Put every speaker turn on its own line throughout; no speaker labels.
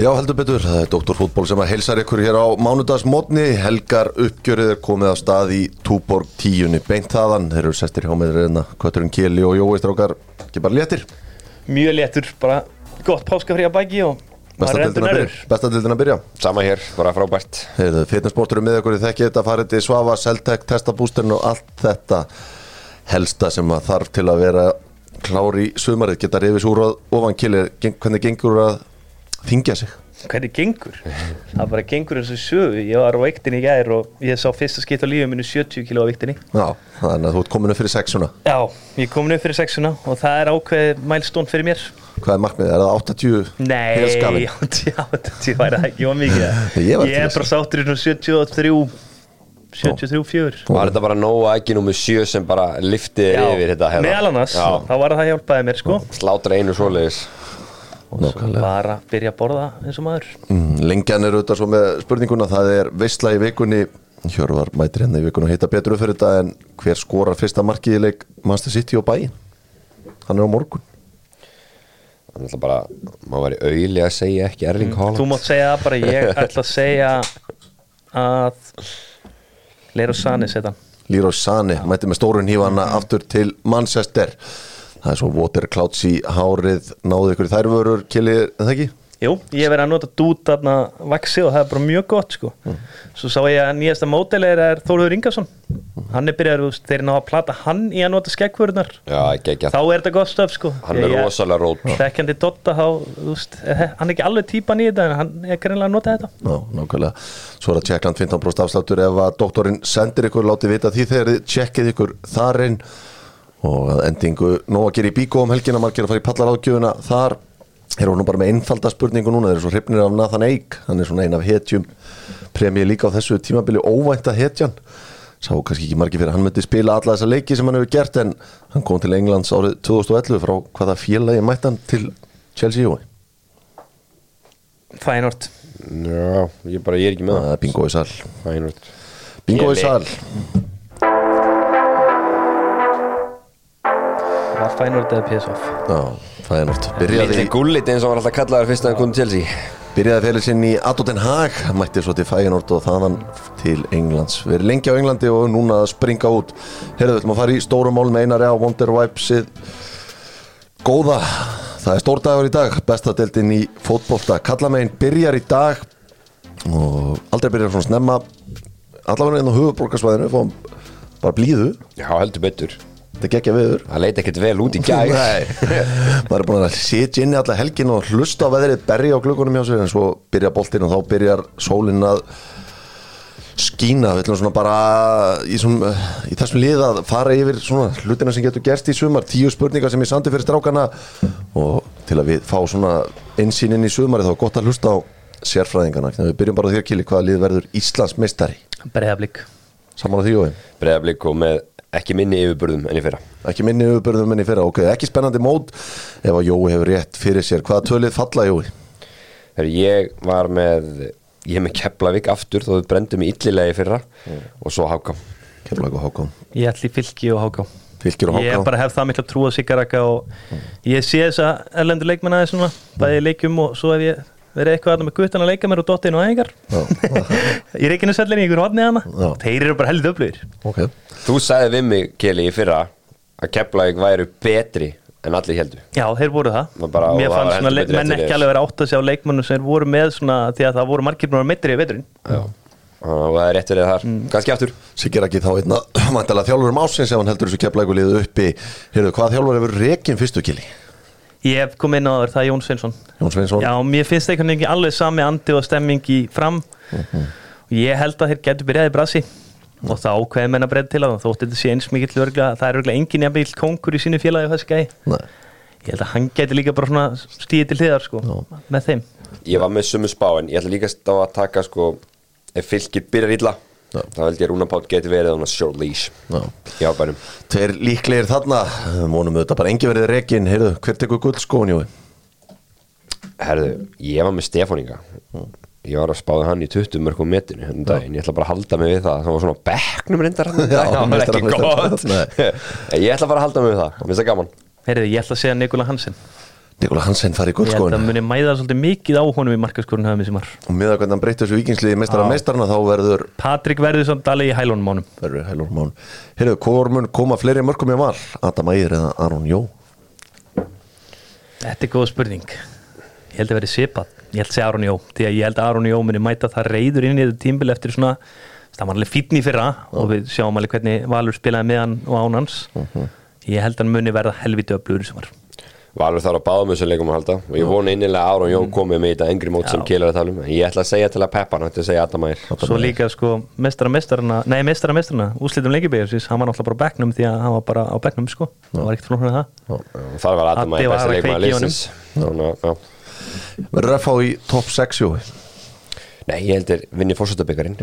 Já, heldur betur, það er Dr. Fútból sem að heilsar ykkur hér á mánudagsmótni Helgar uppgjörið er komið á stað í Túborg tíunni. Beint þaðan Þeir eru sestir hjá með reyna, Kötturinn Kili og Jói Strákar. Ekki bara léttir,
Mjög léttur, bara gott páskafrí að bæki og
besta
maður
dildin
endur
að byrja, besta dildin að byrja.
Sama hér, bara frábært.
Fitnessportur er með ykkur í þekki þetta farið til Svafa, Seltek, testabústin og allt þetta helsta sem að þarf til að vera klár í sumarið. Geta reyfis úr og ofan Kili, hvernig gengur að þingja sig?
Hvernig gengur? Það bara gengur eins og sögu Ég var á viktinni í gær og ég sá fyrsta skipt á lífið minu 70 kg á viktinni
Já, þannig að þú ert kominu fyrir sexuna
Já, ég er komin upp fyrir sexuna og það er ákveðið mælstón fyrir mér
Hvað er markmiðið? Er það 80
Nei,
helskafin?
já, já, þetta væri það ekki ómikið
Ég var
Ég er bara sáttur í svona 73 73, 4
Var þetta bara nóga ekki nummer sjö sem bara liftið yfir þetta hérna?
meðal annars,
Já,
þá var það hjálpaði mér sko
slátra einu svoleiðis
og svo var að byrja að borða eins og maður.
Mm, Lengjan er auðvitað svo með spurninguna það er veistla í vikunni. Hjörvar mætir hérna í vikunni að heita betur upp fyrir þetta en hver skorar fyrsta markið í leik Manchester City og bæinn hann er á morgun.
Þannig að bara, maður væri auðli að segja ekki Erling Haaland.
Þú mátt segja það bara, ég ætla að segja að Leiro Sani setja hann.
Leroy Sane mætir með stórun hífana aftur til Manchester það er svo water clouds í hárið. Náðu ykkur í þær vörur Kili, er það ekki?
Jú, ég hef verið að nota dút þarna vaksi og það er bara mjög gott sko. Svo sá ég að nýjasta mótel er, er Þórður Ingarsson Hann er veist, þeir ná að plata hann í að nota skeggvörunar Þá er þetta gott stöf sko.
Hann er rosalega rót
Þekkjandi Dotta veist, er, hann er ekki alveg típan í þetta en hann er greinlega að nota þetta.
Já, nákvæmlega. Svo er að Tjekkland 15% afsláttur ef að doktorinn sendir ykkur látið vita því þegar þið tjekkið ykkur þar inn og að endingu nóg að gera í bíkó um helgina margir að fara í pallaráðgjöfuna þar erum við nú bara með einfalda spurningu núna þeir eru svo hrifnir af Nathan Eik. Hann er svona ein af hetjum premjið líka á þessu tímabili óvænta hetjan sá kannski ekki margir fyrir að hann myndi spila alla þessa leiki sem hann hefur gert en hann kom til Englands árið 2011 frá hvaða félagi mætti hann til Chelsea Jói?
Fænort
Já, ég bara, ég er ekki með
það er bingo í sal.
Það Fænort
bingo í
Var Fænort eða PSV
Já, nátt Byrjaði,
Lítið gullit eins og var alltaf kallaður fyrst að hann kom til Chelsea.
Byrjaði fyrir sinn í Adoten Haag Mætti svo til Fæinort og þaðan til Englands. Verið lengi á Englandi og núna að springa út. Herðu, við ætlum að fara í stórum mál með einari á Wonder Vibesið. Góða, það er stór dagur í dag. Besta deildin í fótbolta. Kallamegin byrjar í dag Og aldrei byrjar svona snemma. Allavega inn á höfuborgarsvæðinu Fáum bara blíðu.
Já, heldur betur
Þetta er geggja viður
Það leit ekkert vel út í
Nei, maður er búin að sitja inni alla helgin og hlusta á veðrið, berja á glukkunum hjá sér en svo byrja boltinn og þá byrjar sólinn að skína. Við ætlum svona bara í, svona, í þessum lið að fara yfir svona hlutina sem getur gerst í sumar. Tíu spurningar sem ég sandi fyrir strákana. Og til að við fá svona einsýn inn í sumari þá er gott að hlusta á að við byrjum bara þér Kili hvaða lið verður Íslands meistari
Breiðablík
saman á því og
Breiðablík og með ekki minni yfirbörðum enn í fyrra.
Ekki minni uppbyrðum enn í fyrra, ok, ekki spennandi mót. Ef að Jói hefur rétt fyrir sér hvaða tölið falla Jói?
Þegar ég var með ég er með Keflavík aftur þó við brendum í illilega í fyrra og svo Háka
Keflag og Hákon
Ég ætli fylki og háká.
Fylkir og
Ég
Hákon
bara hef það mikla trú á Sigaraka og ég sé þessa erlendur leikmenn aðeins svona bæði í leikjum og svo hef ég verið eitthvað að með guttan að leika mér og dottinn og æfingar? Ég er ekki nú sellinni í ykkur hodni hana
Já.
Þeir eru bara heldur öflugir
Ok,
Þú sagði við mig, Keli, í fyrra að Keflavík væru betri en allir heldur
Já, þeir voru það.
Bara-
Mér fannst svona menn ekki alveg vera átt að sjá leikmennu sem voru með svona því að það voru margir að meitri í veturinn.
Já. Og það er rétt verið þar. Ganski aftur.
Sigur ekki þá einna Mæntalega þjálfur um ásins ef hann heldur þessu keflæku liðu uppi. Heyrðu, hvað þjálfur hefur rekin fyrstu kili?
Ég hef komið inn á þér, það er Jón Sveinsson.
Jón Sveinsson.
Já, mér finnst einhvern veginn alveg sami andi og stemming í fram.
Mhm.
og ég held að þeir getur byrjaði brasi. Og þá kveð menn að breyða til að þótt þetta sé eins mikill örgla, það er örgla engin jafnvel konkur í sínu félagi og þessi
Nei.
ég held að hann geti líka bara svona stíði til hliðar sko, með þeim.
Ég var með sumu spá en ég ætla líka að taka sko ef fylgir byrjar illa
Já.
þá held ég að Rúna Pátt geti verið on a short leash
Já.
í ábænum.
Tveir líklegir þarna Mónum auðvitað bara engi verið rekin. Heyrðu, hver tekur guldskóin Jói?
Herðu, ég var með Stefáninga ég var að spáði hann í 20 mörgum metinu hérna um daginn, ég ætla bara að halda mig við það. Það var svona á bekknum reyndar hann
Já,
það var ekki gott.
Nei.
ég ætla bara að halda mig við það, mér finnst það gaman.
Heyrðu, ég ætla að segja Nikola Hansen
Nikola Hansen fari í
ég held að
guldskóin
muni mæða svolítið mikið á honum í markaskorun
og með að hvernig hann breytti þessu vikingsliði meistara
Já.
meistarana þá verður
Patrik verður samt alveg í hælunum á honum.
Verður heilur mán Heyrðu, hvor mun koma fleiri mörgum í val? Adam Ægir eða Aron Jó?
Þetta er góð spurning. Ég held að verði svipað. Ég held að segja Aron Jó Því að ég held að Aron Jó muni mæta það reyður inn í þetta tímbil eftir svona Það var alveg fínn í fyrra og við sjáum alveg hvernig Valur spilaði með hann og án hans. Ég held að hann muni verða helviti öflugur sem var
Valur þarf að báða með þessu leikum að halda. Og ég vona innilega að Áron Jón komið með þetta engri mót sem
Já.
Kjell er að tala um. En ég ætla að segja til að peppa hann ætla að segja Adam Ægir
Svo líka sko mestara mestarana Nei mestara mestarana Úslitum leikibæjarsins Hann var náttúrulega bara á bekknum Því að hann var bara á bekknum sko. Það var ekkert flóknar það.
Það var Adam
Addi
Ægir
var
besti
að honum.
liðsins. Þannig að,
verður að fá í top 6 Jói?
Nei, ég heldur vinni fórsöldabikarin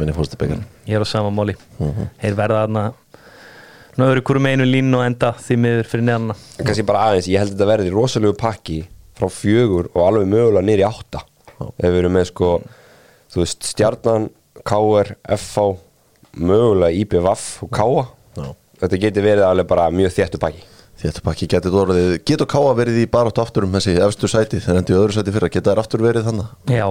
er Ná öðru hverju með einu línu og enda því miður fyrir neðanna
En kannski bara aðeins, ég held að þetta verði rosalegu pakki frá fjögur og alveg mögulega í átta. Ef við erum með sko þú veist, Stjarnan, KR, FH mögulega IBVF og KA þetta getur verið alveg bara mjög þéttu pakki.
Þetta pakki getur orðið Getur Káa verið í barátt aftur um þessi efstu sæti? Þegar endi í öðru sæti fyrir Geta þær aftur verið þannig
Já.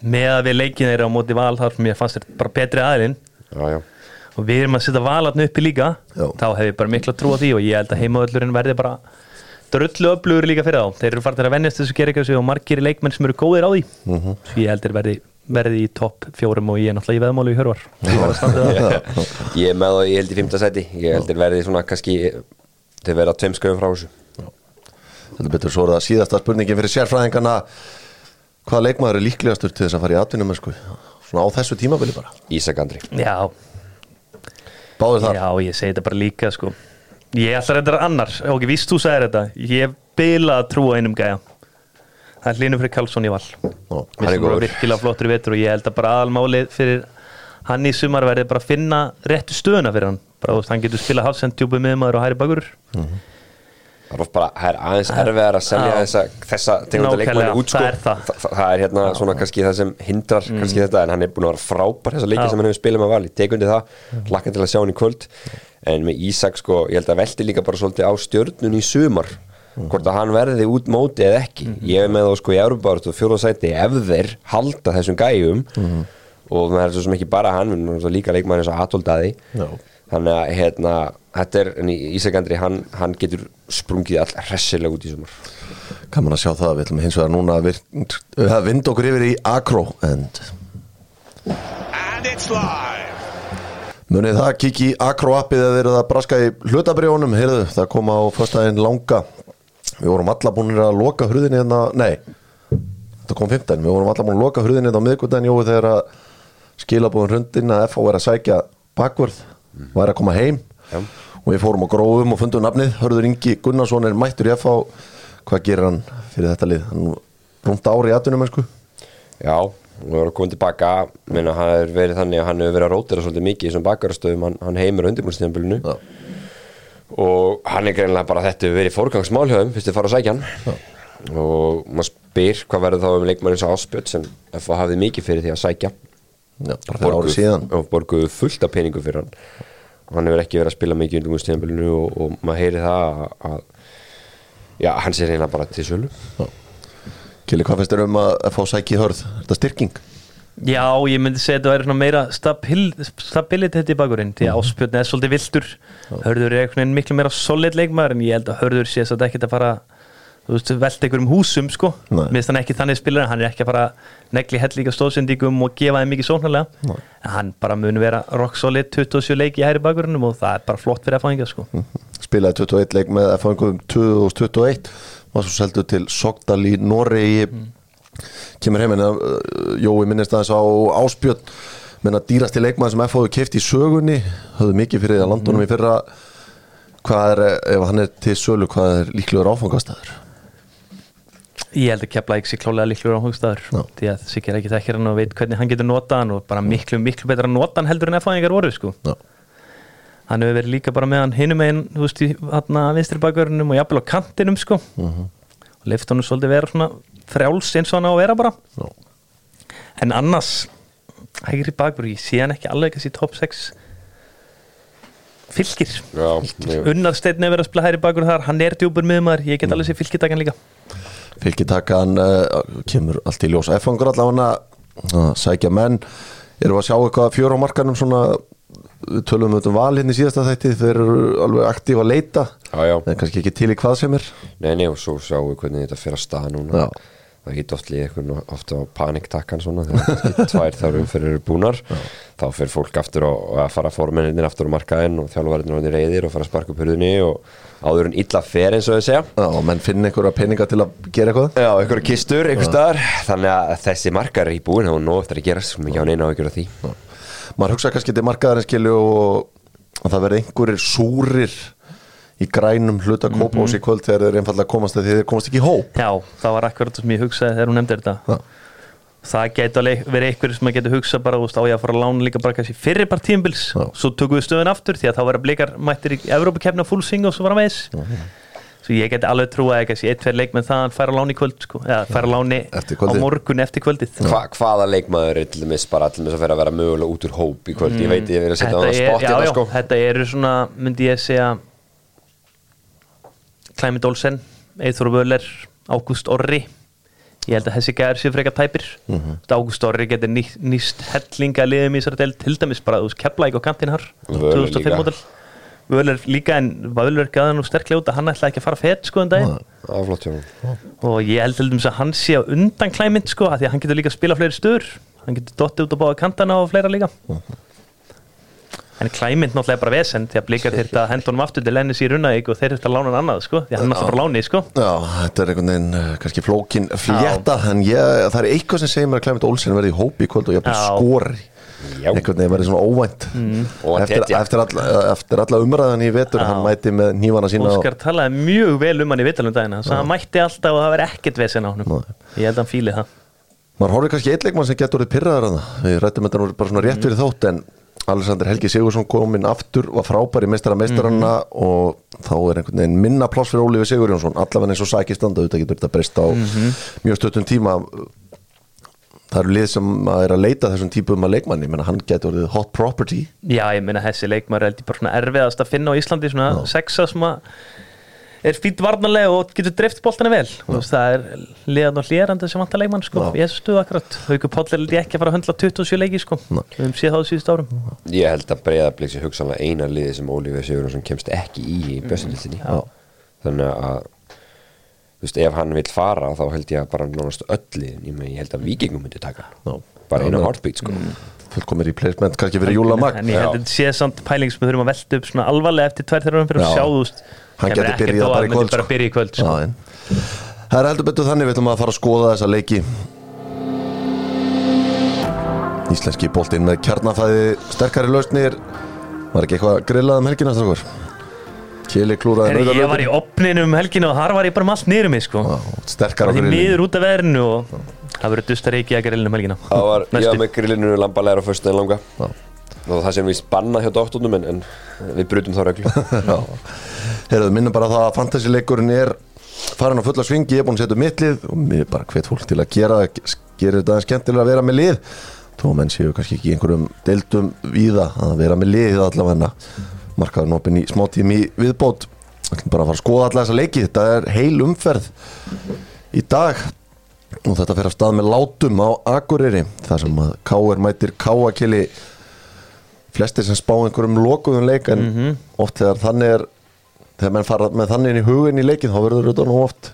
Með að við leikin þeirra á móti val þar sem ég fannst þetta bara betri aðilinn.
Já, já,
og við erum að setja valatn uppi líka.
Já.
þá hef ég bara mikla trú á því og ég held að heimaöllurinn verði bara drullu öflugur líka fyrir þá. Þeir eru farið að vennjast þessu gerikjási og margir leikmenn sem eru góðir á því.
Mhm.
svo ég held þeir verði, verði í topp fjórum og ég er náttúrulega í veðmálu í hörvar. Ég að
er með það, ég held í fymta seti ég held þeir verði svona kannski þeir verða tveim skauðum frá þessu.
Þetta betur svo er það síðasta spurningin fyrir sérfræðingana. Hvaða leikmaður er líklegastur til þess að fara í atvinnum Svona á þessu tímabili bara.
Ísak Andri.
Já,
Báður þar.
Já, ég segi þetta bara líka sko. ég ætla að þetta annar. Og ekki víst þú sagðir þetta. Ég hef bilað að trúa einum gæja. Það er hlýnum fyrir Karlsson í val. Mér
er
sem voru
góður.
virkilega flottur í vetur og ég held að bara aðalmálið fyrir hann í sumar verði bara að finna réttu stöðuna fyrir hann. Bara hann getur spila hafsendjúbu miðmaður og hæri bakur
Það er bara, það er aðeins erfiðar að selja þessa, þessa tegunda leikmanni út sko.
það er það.
Þa, það, er hérna svona kannski það sem hindrar kannski þetta en hann er búin að vera frábær þessa leiki sem hann hefur spilað með vali, tekundi það lakkan til að sjá hann í kvöld. En með Ísak sko, ég held að velti líka bara svolítið á stjörnun í sumar hvort að hann verði út móti eða ekki. Ég er með þá sko í Európárat og fjóðarsæti ef þeir halda þessum gæjum. Og það er svo sem ekki bara hann líka leikmann eins og Atoldaði þannig að hérna, þetta er en Ísak Andri, hann, hann getur sprungið all hressilega út í sumar.
Kannan að sjá það, við ætlum hins vegar núna að að vinda okkur yfir í Akro and
And it's live.
munið það kiki í Akro appið verið að braska í hlutabrjónum heyrðu, það kom á fyrstæðin langa. Við vorum alla búinir að loka hurðinni hérna, nei þetta kom 15, við vorum alla búin að loka hurðinni hérna á miðgutæðin jói þegar að skilabúin hrundin að FH var að sækja bakvörð, var að koma heim.
Já.
Og við fórum á grófum og fundum nafnið, Hörður Ingi Gunnarsson er mættur í FH, hvað gerir hann fyrir þetta lið, hann rúmt ári í atvinnum sko
Já, við erum komið tilbaka. Menna hann hefur verið þannig að hann hefur verið að rótira svolítið mikið í þessum bakarastöðum, hann, hann heimur á undirbúinstæðanbylunu
Já.
og hann er greinlega bara að þetta hefur verið fórgangsmálhjöfum fyrst þið fara að sækja hann. Og maður spyr hvað verður þá um leikmann eins og áspjöld sem FH hafði mikið fyrir því að sækja?
Já, síðan.
Og borguðu fullt af peningu fyrir hann hann hefur ekki verið að spila mikið í undirbúinstæðanbylunu og, og maður heyri það að, að já, hann sé reyna bara til sölu.
Kili, hvað finnst þér um að fá sæki í hörð? Er þetta styrking?
Já, ég myndi segja að þetta væri svona meira stabil, stabilitet í bakurinn því að áspjörn er svolítið viltur Hörður er einhvern veginn miklu meira solid leikmaður en ég held að Hörður sé að ekkert að fara þú veist, velta einhverjum húsum sko. Finnst hann ekki þannig spilar hann er ekki að fara að negli hell líka stóðsendingum og gefa þeim mikið sóknarlega. Hann bara mun vera rock solid 27 leiki í hæri bakurinnum og það er bara flott fyrir að fá sko.
Spilaði 21 leik með FH 2021 var svo seldu til Sogdal í Noregi. Kemur heim en uh, Jói minnist aðeins á áspjöld menna dýrasti leikmaður sem FH keift í sögunni. Höfðu mikið fyrir að landunum í fyrra. Hvað er, ef hann er til sölu hvað er líklegur áfangastæður
Ég held að kepla ekki sér klálega líklegur á hugstæður
Já.
því að Sigur ekki þekkir hann og veit hvernig hann getur notað hann og bara miklu, miklu betra nota hann heldur en F-fæðingar voru sko.
Já.
hann hefur verið líka bara með hann hinum einn þú veist, hann að vinstri bakverðinum og jafnvel á kantinum sko. Og leift honum svolítið vera svona frjáls eins og hann á að vera bara.
Já.
en annars hægri bakverð, ég sé hann ekki alveg þessi top 6 fylgir
Já, mjög.
Unnar Steinn hefur verið að spila hægri bakverð þar. Hann er djúpur miðmaður, ég get alveg sé fylgitakan líka
fylgitakan uh, kemur allt í ljós. F-fangur allavega að sækja menn. Erum við að sjá eitthvað fjör á markanum svona við tölum um val hérna í síðasta þætti þeir eru alveg aktíf að leita.
Já, já.
en kannski ekki til í hvað sem er.
Nei, nei, og svo sjáum við hvernig þetta fyrir að staða núna.
Já.
Það hitt oft líka eitthvað ofta á paniktakkan svona þegar tvær þar umfyrir eru búnar. Þá fyrir fólk aftur á, að fara formenninir aftur á markaðinn og þjálfverðin og reyðir og fara að sparka upp hurðinni og áður en illa fer eins og þau segja.
Já, og menn finna einhverja peninga til að gera eitthvað.
Já, einhverja kistur, einhver staðar. Þannig að þessi markar er í búin og nóg eftir að gerast, sem ekki á neina á gera því.
Maður hugsa kannski til markaðarins skilju og að það verði einhverjir súrir í grænum hluta kópás í kvöld þegar þeir einfallega komast að því þeir komast ekki í hóp.
Já, það var akkurat það sem ég hugsaði þegar hún nefndi þetta.
Já.
Það alveg verið eitthvað sem maður getur hugsað bara úst, á ég að fara að lána líka bara kannski fyrir bara tímbils
Já.
svo tökum við stöðun aftur því að þá verða blikar mættir í Evrópakefna full sing og svo var að meðis Svo ég geti alveg trúa að kannski eitt, tveir leikmenn þaðan færa láni í kvöld sko, eða færa láni
Eftir
á morgun eftir kvöldið.
Hva, Hvaða leikmaður er til dæmis bara til dæmis að fyrir að vera mögulega út úr hóp í kvöld? Ég veit ég verið að setja
þetta,
á það spott
já,
hérna
já,
sko.
þetta eru svona, myndi ég segja Klæmi Dólsen Eithor Völler, Ágúst Orri. Ég held að þessi gæðar séu frekar tæpir. Mm
Mhm.
-hmm. Ágúst Orri getur ný, nýst hellinga liðum í þessari del, til dæmis bara Keflæk og Kantin har
Völler
2005
líka.
model Völler líka en Völler gæði nú sterklega út að hann ætlaði ekki að fara fett sko en
hjá hann
og ég held til dæmis að hann sé á undan klæmynd sko, af því að hann getur líka að spila fleiri stöður. Hann getur dottið út á báða kantana og fleira líka en klæmynd náttúrulega er bara vesen því að að henda honum aftur til ennis í runnaðík og þeir að lána hann annað sko, því að hann er alltaf bara láni sko.
Já, þetta er einhvern veginn uh, kannski flókin flétta en ég, það er eitthvað sem segir mér að Clement Olsen verði í hóp í kvöld og ég bara
Já.
skori.
Já.
einhvern veginn verði svona óvænt.
Og að
eftir, eftir, alla, eftir alla umræðan í vetur
Já.
hann mæti með nývana sína
Óskar talaði mjög vel um hann í vitalum dagina þannig að hann mætti alltaf og það verði ekkert vesen á hann ég held að hann fíli það.
Maður horfir kannski eitt leikmann sem getur orðið pyrraðar að það við rættum þetta nú bara svona rétt fyrir þótt en Alexander Helgi Sigursson kominn aftur var frábær í meistara meistaranna og þá er einhvern veginn minna pláss fyrir Ólífi Sigurjónsson. Allavega eins og sæki standa auðvitað getur þetta breyst á mjög stöttum tíma. Það eru lið sem að er að leita þessum típum að leikmanni, menna hann getur orðið hot property.
Já, ég meina þessi leikmar er bara svona erfiðast að finna á Íslandi svona sexa sem að er fýtt varnarlega og getur dreift boltana vel. Og það er liðan og hlérandi sem vantar leikmann sko, ég stuðu akkurat Haukur Páll er ekki að fara að höndla 27 leiki sko, við höfum séð það á síðust árum.
Ég held að breyðablík sé hugsanlega eina liði sem Ólífið Sigurðarsson kemst ekki í í bestundildinni þannig að þú veist, ef hann vil fara þá held ég að bara nánast öll liðin ég, held að vikingum myndi taka.
Já.
bara eina heartbeat sko.
Fullkomir í placement, kannski fyrir Júla Mag
en ég held að þetta sé samt pæling sem við þurfum að velta upp svona alvarlega eftir tvær þeirra fyrir
Já.
að sjá þú veist
hann
ekkert
byrjað
á
bara í kvöld
bara byrja í kvöld sko.
Já, en. það er heldur betur þannig við ætlum að fara að skoða þessa leiki. Íslenski boltinn með kjarnafæði sterkari lausnir. Var ekki eitthvað grillað um helgina strákur? Kili klúraði
Herri, ég var í opninu um helginu og þar var ég bara allt niður mig sko.
Já, sterkar á grillinu.
miður út af verðinu og það verður dustar ekki að grillinu um helgina.
Það var, var með grillinu lambalega á föstu en langa
Já.
Það sem við spanna hjá doktornum en, en við brutum þá reglu.
Heyrðu, minnum bara það að fantasy-leikurinn er farin á fulla svingi, ég er búin að setja upp mitt lið og mér er bara hvet fólk til að gera gerir þetta skemmtilega að vera með lið. Þó menn séu kannski ekki einhverjum deildum víða að vera með lið allavega. Markaður nópin í smá tími viðbót. Bara að fara að skoða alla þessa leiki. Þetta er heil umferð í dag. Og þetta fer af stað með látum á Akureyri þar sem að K.R. mætir K.A.Kili flestir sem spá einhverjum lokuðum leik en oft þegar þannig er þegar menn fara með þannig inn í hugin í leikin þá verður þetta nú oft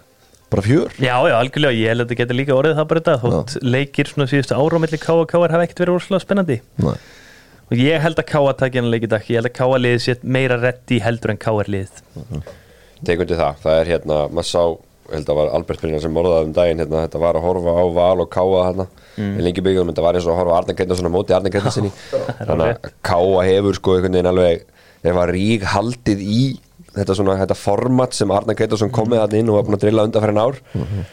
bara fjör.
Já, já, algjörlega, ég held að þetta getur líka orðið það bara þetta þótt leikir svona síðustu ára á milli K og K hafa ekkert verið úrslega spennandi.
Nei.
og ég held að K að takja hann leik í dag. Ég held að K að liðið sér meira reddi heldur en K er liðið.
Tekundi það, það er hérna, maður sá ég held að var Albert Brynjar sem morðaði um daginn hérna, þetta var að horfa á val og káa hérna mm. lengi byggjum, þetta var eins og að horfa Arne Gretnarsson á móti Arne Gretnarssoni þannig að káa hefur sko einhvern veginn alveg þeir var rík haldið í þetta svona, þetta format sem Arne Gretnarsson kom með hann inn og var búin að drilla undan fyrir ár mm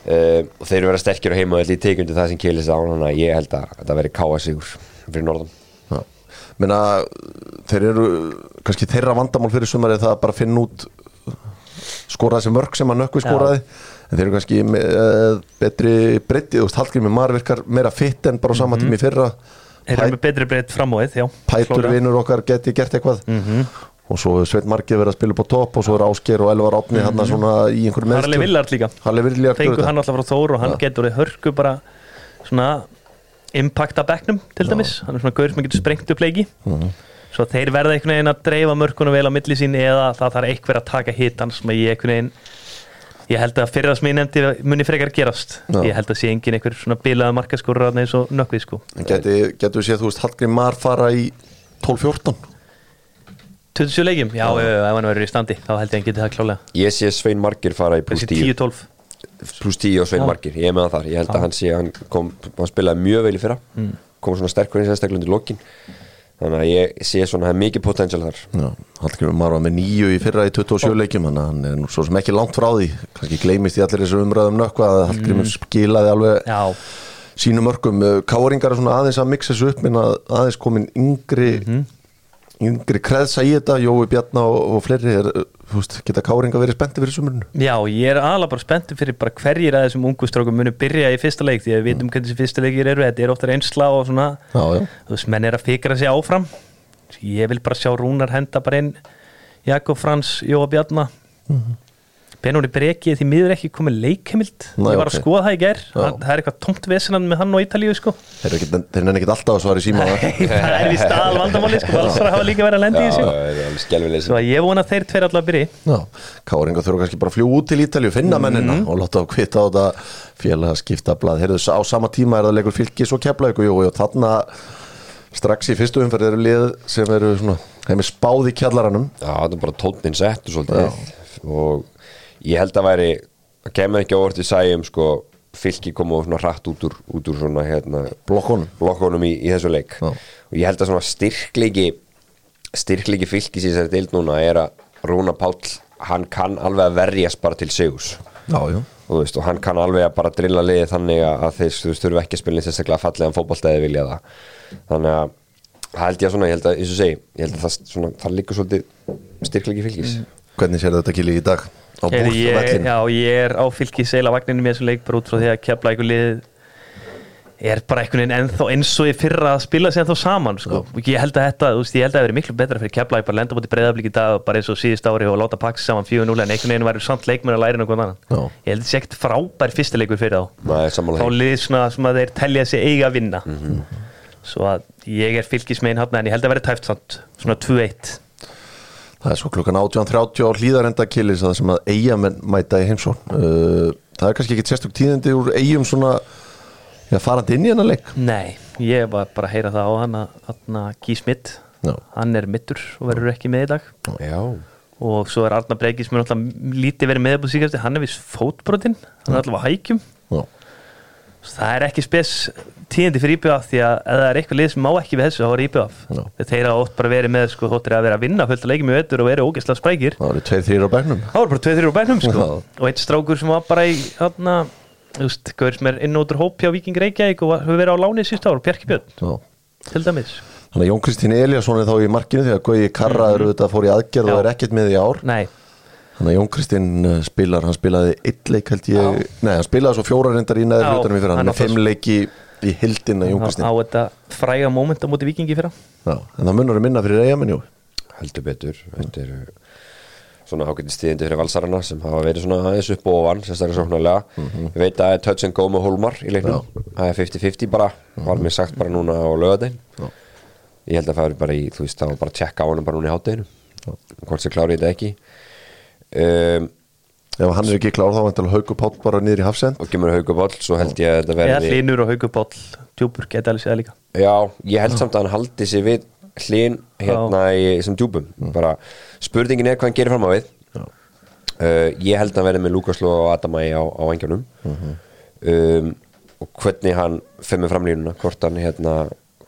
og þeir eru verið sterkir og í tekundi það sem kýlist á þannig að ég held að þetta veri káa sigur fyrir norðan.
Já. Meina, þeir eru kannski þeirra vandamál fyrir sumarið það að bara finna út skoraði sem mörg sem að nökkvi skoraði. En þeir eru kannski með eh, betri breytti, þú veist, Hallgrími Mar virkar meira fitt en bara á sama tími í fyrra.
Þeir eru með betri breytt fram á þið, já.
Pætur
klárlega.
vinnur okkar geti gert eitthvað. Og svo Sveit Margir verið að spila upp á topp og svo er Ásgeir og Elvar Átni hann svona í einhverjum
Harli Villard líka. Fengur hann alltaf frá Þór og hann getur orðið hörku bara svona impacta bekknum til dæmis, hann er svona gaur sem getur sprengt upp leiki svo þeir verða einhvern veginn að dreifa mörkunum vel á milli sín eða það þarf einhver að taka hitan sem ég einhvern veginn ég held að fyrir það sem ég nefndi muni frekar gerast.
Já.
ég held að sé engin einhver svona bilaða markaskorur eins og nökkvið sko.
Getur við séð, þú veist, Hallgrim Mar fara í 12-14
27 leikjum, já, já. ef hann verður í standi þá held ég að hann geti það klálega
Ég sé Svein Margir fara í pluss
þessi
10
10-12
pluss 10 og Svein
Já.
Margir, ég er með hann þar ég held að hann sé, hann kom, hann spilaði mjög vel í fyrra.
Mm.
kom svona sterkur eins og stekla undir lokin þannig að ég sé svona, það er mikið potential þar.
Já, Hallgrim Mar var með nýju í fyrra í 27 leikjum þannig að hann er nú svo sem ekki langt frá því. Kannski gleymist í allir þessu umræðum nökkva að Hallgrim skilaði alveg
já,
sínum mörgum Káringar er svona aðeins að mixa þessu upp minna aðeins komin yngri yngri kreðsa í þetta Jói Bjarna og, og fleiri er, veist, geta Káringar verið spennti fyrir sumurinu
Já, ég er alveg bara spenntur fyrir bara hverjir að þessum ungu strákum munu byrja í fyrsta leik því að við vitum hvernig þessi fyrsta leikir eru þetta er ofta reynsla og svona.
Já, já,
þú veist, menn er að fikra sig áfram. Ég vil bara sjá Rúnar henda bara inn Jakob Frans, Jóa Bjarna Benóri Breki því miður ekki komið leikheimild.
Nei,
ég var að
ok.
skoða það í ger
Já.
það er eitthvað tómt vesenan með hann og Ítalíu sko.
Þeir, er nenni ekkit alltaf að svara í síma.
Það er við staðal vandamáli sko, valsara hafa líka verið að lendi í þessu.
Það er
svo að ég vona að þeir tveir allar byrji.
Já, Káringar þurfa kannski bara að fljú út til Ítalíu finna mennina og láta á kvita á þetta félag skipta blað, heyrðu á sama tíma er það leikur fylgis og kepla ykkur og þarna strax í fyrstu umferð eru lið sem eru svona, er spáð í kjallaranum.
Já, það er bara tónnin settur svolítið. Og ég held að væri að kemur ekki á orðið sæjum sko, fylki koma svona hratt út úr, út úr svona hérna
blokkonum
blokkunum í, í þessu leik.
Já.
og ég held að svona styrkleiki styrkleiki fylkis í þessari deild núna er að Rúna Páll hann kann alveg að verjast bara til
já,
og, þú veist, og hann kann alveg að bara drilla liði þannig að þeir þurfa ekki að neitt sérstaklega fallegan fótboltaði vilja það. Þannig að það held ég að svona, ég held að, eins og segi ég held að það, svona, það líka svolítið styrkleiki fylgis
hvernig sér þetta kili í dag
Heyrðu, ég, já, ég er á fylki seila vagninu með þessu leik bara út frá því að kepla einhver lið er bara einhvern veginn ennþá eins og í fyrra að spila sig ennþá saman sko. ég held að þetta, þú veist, ég held að það veri miklu betra fyrir kepla bara lenda búti breyðablík í dag bara eins og síðust ári og láta pakka saman 4-0 en einhvern veginn væri samt leikmenn að læra einhvern annan.
Já.
ég held að þetta sé ekkert frábær fyrsta leikur fyrir þá.
Nei,
þá lið svona sem að þeir telja sig eiga að vinna. Svo að ég er fylgismein hann en ég held að veri tæft samt svona 2-1
Það er svo klukkan 18.30 á hlýðarenda kilis það sem að eigamenn mæta í heimsón uh, Það er kannski ekki sérstök tíðindi úr eigum svona já, farandi inn í hennar leik?
Nei, ég var bara að heyra það á hann að, að Gí Smitt
Já.
hann er mittur og verður ekki með í dag.
Já,
og svo er Arna Breykis sem er náttúrulega lítið verið með upp á síkast hann er vist fótbrotinn, hann er alltaf á hækjum.
Já,
það er ekki spes tíðindi fyrir IBF því að ef það er eitthvað lið sem má ekki við þessu þá er IBF
Já.
þeir hafa ótt bara verið með sko, þóttir að vera að vinna fullt að leikjum í vettur og verið ógeðslega sprækir.
Það eru tveir þrýr á bæknum
það var bara 2-3 úr bænum sko.
Já.
og einn strákur sem var bara í þarna, þú veist, gaur sem er inn og út úr hóp hjá Viking Reykjavík og hefur verið á láni síðust ára, Bjarki Björn,
Já.
Til dæmis.
Þannig að Jón Kristín Eliasson er þá í markinu því að Gauji Karra eru þetta fór í aðgerð og
Já.
er ekkert með í ár.
Nei,
Þannig að Jón Kristín uh, spilar, hann spilaði eitt leik held ég, nei hann spilaði svo fjóra reyndar í neðri
Já,
hlutunum í fyrir hann
hann
með fimm leiki í hildina Jón
á,
Kristín
á þetta fræga moment á móti Vikingi fyrra?
Já, en það munur að minna fyrir eigamenn jú.
Heldur betur. Þetta er svona ágætti stíðindi fyrir valsarana sem hafa verið svona aðeins upp og ofan sérstaklega sóknarlega. Ég veit að það er touch and go með Hólmar í leiknum. Það er 50-50 bara, var mér sagt bara núna á lögadegin
Já.
Ég held að það er bara í, þú veist, það var bara að tjekka á hann bara núna í hátteginu Hvort sem klári þetta ekki. Um,
Ef hann er ekki klár þá vantar Hauku Pátt bara niður í hafsend.
Og kemur haugubóll, svo held ég að þetta
eða
verði
Hlinur og Haugubóll djúpur geta alveg séð líka.
Já, ég held samt að hann haldi sig við hlinn hérna í þessum djúpum. Bara spurningin er hvað hann gerir fram á við. Uh, ég held að hann verði með Lukas Ló og Adamæ á, á vangjónum um, og hvernig hann fer með framlínuna, hvort hann hérna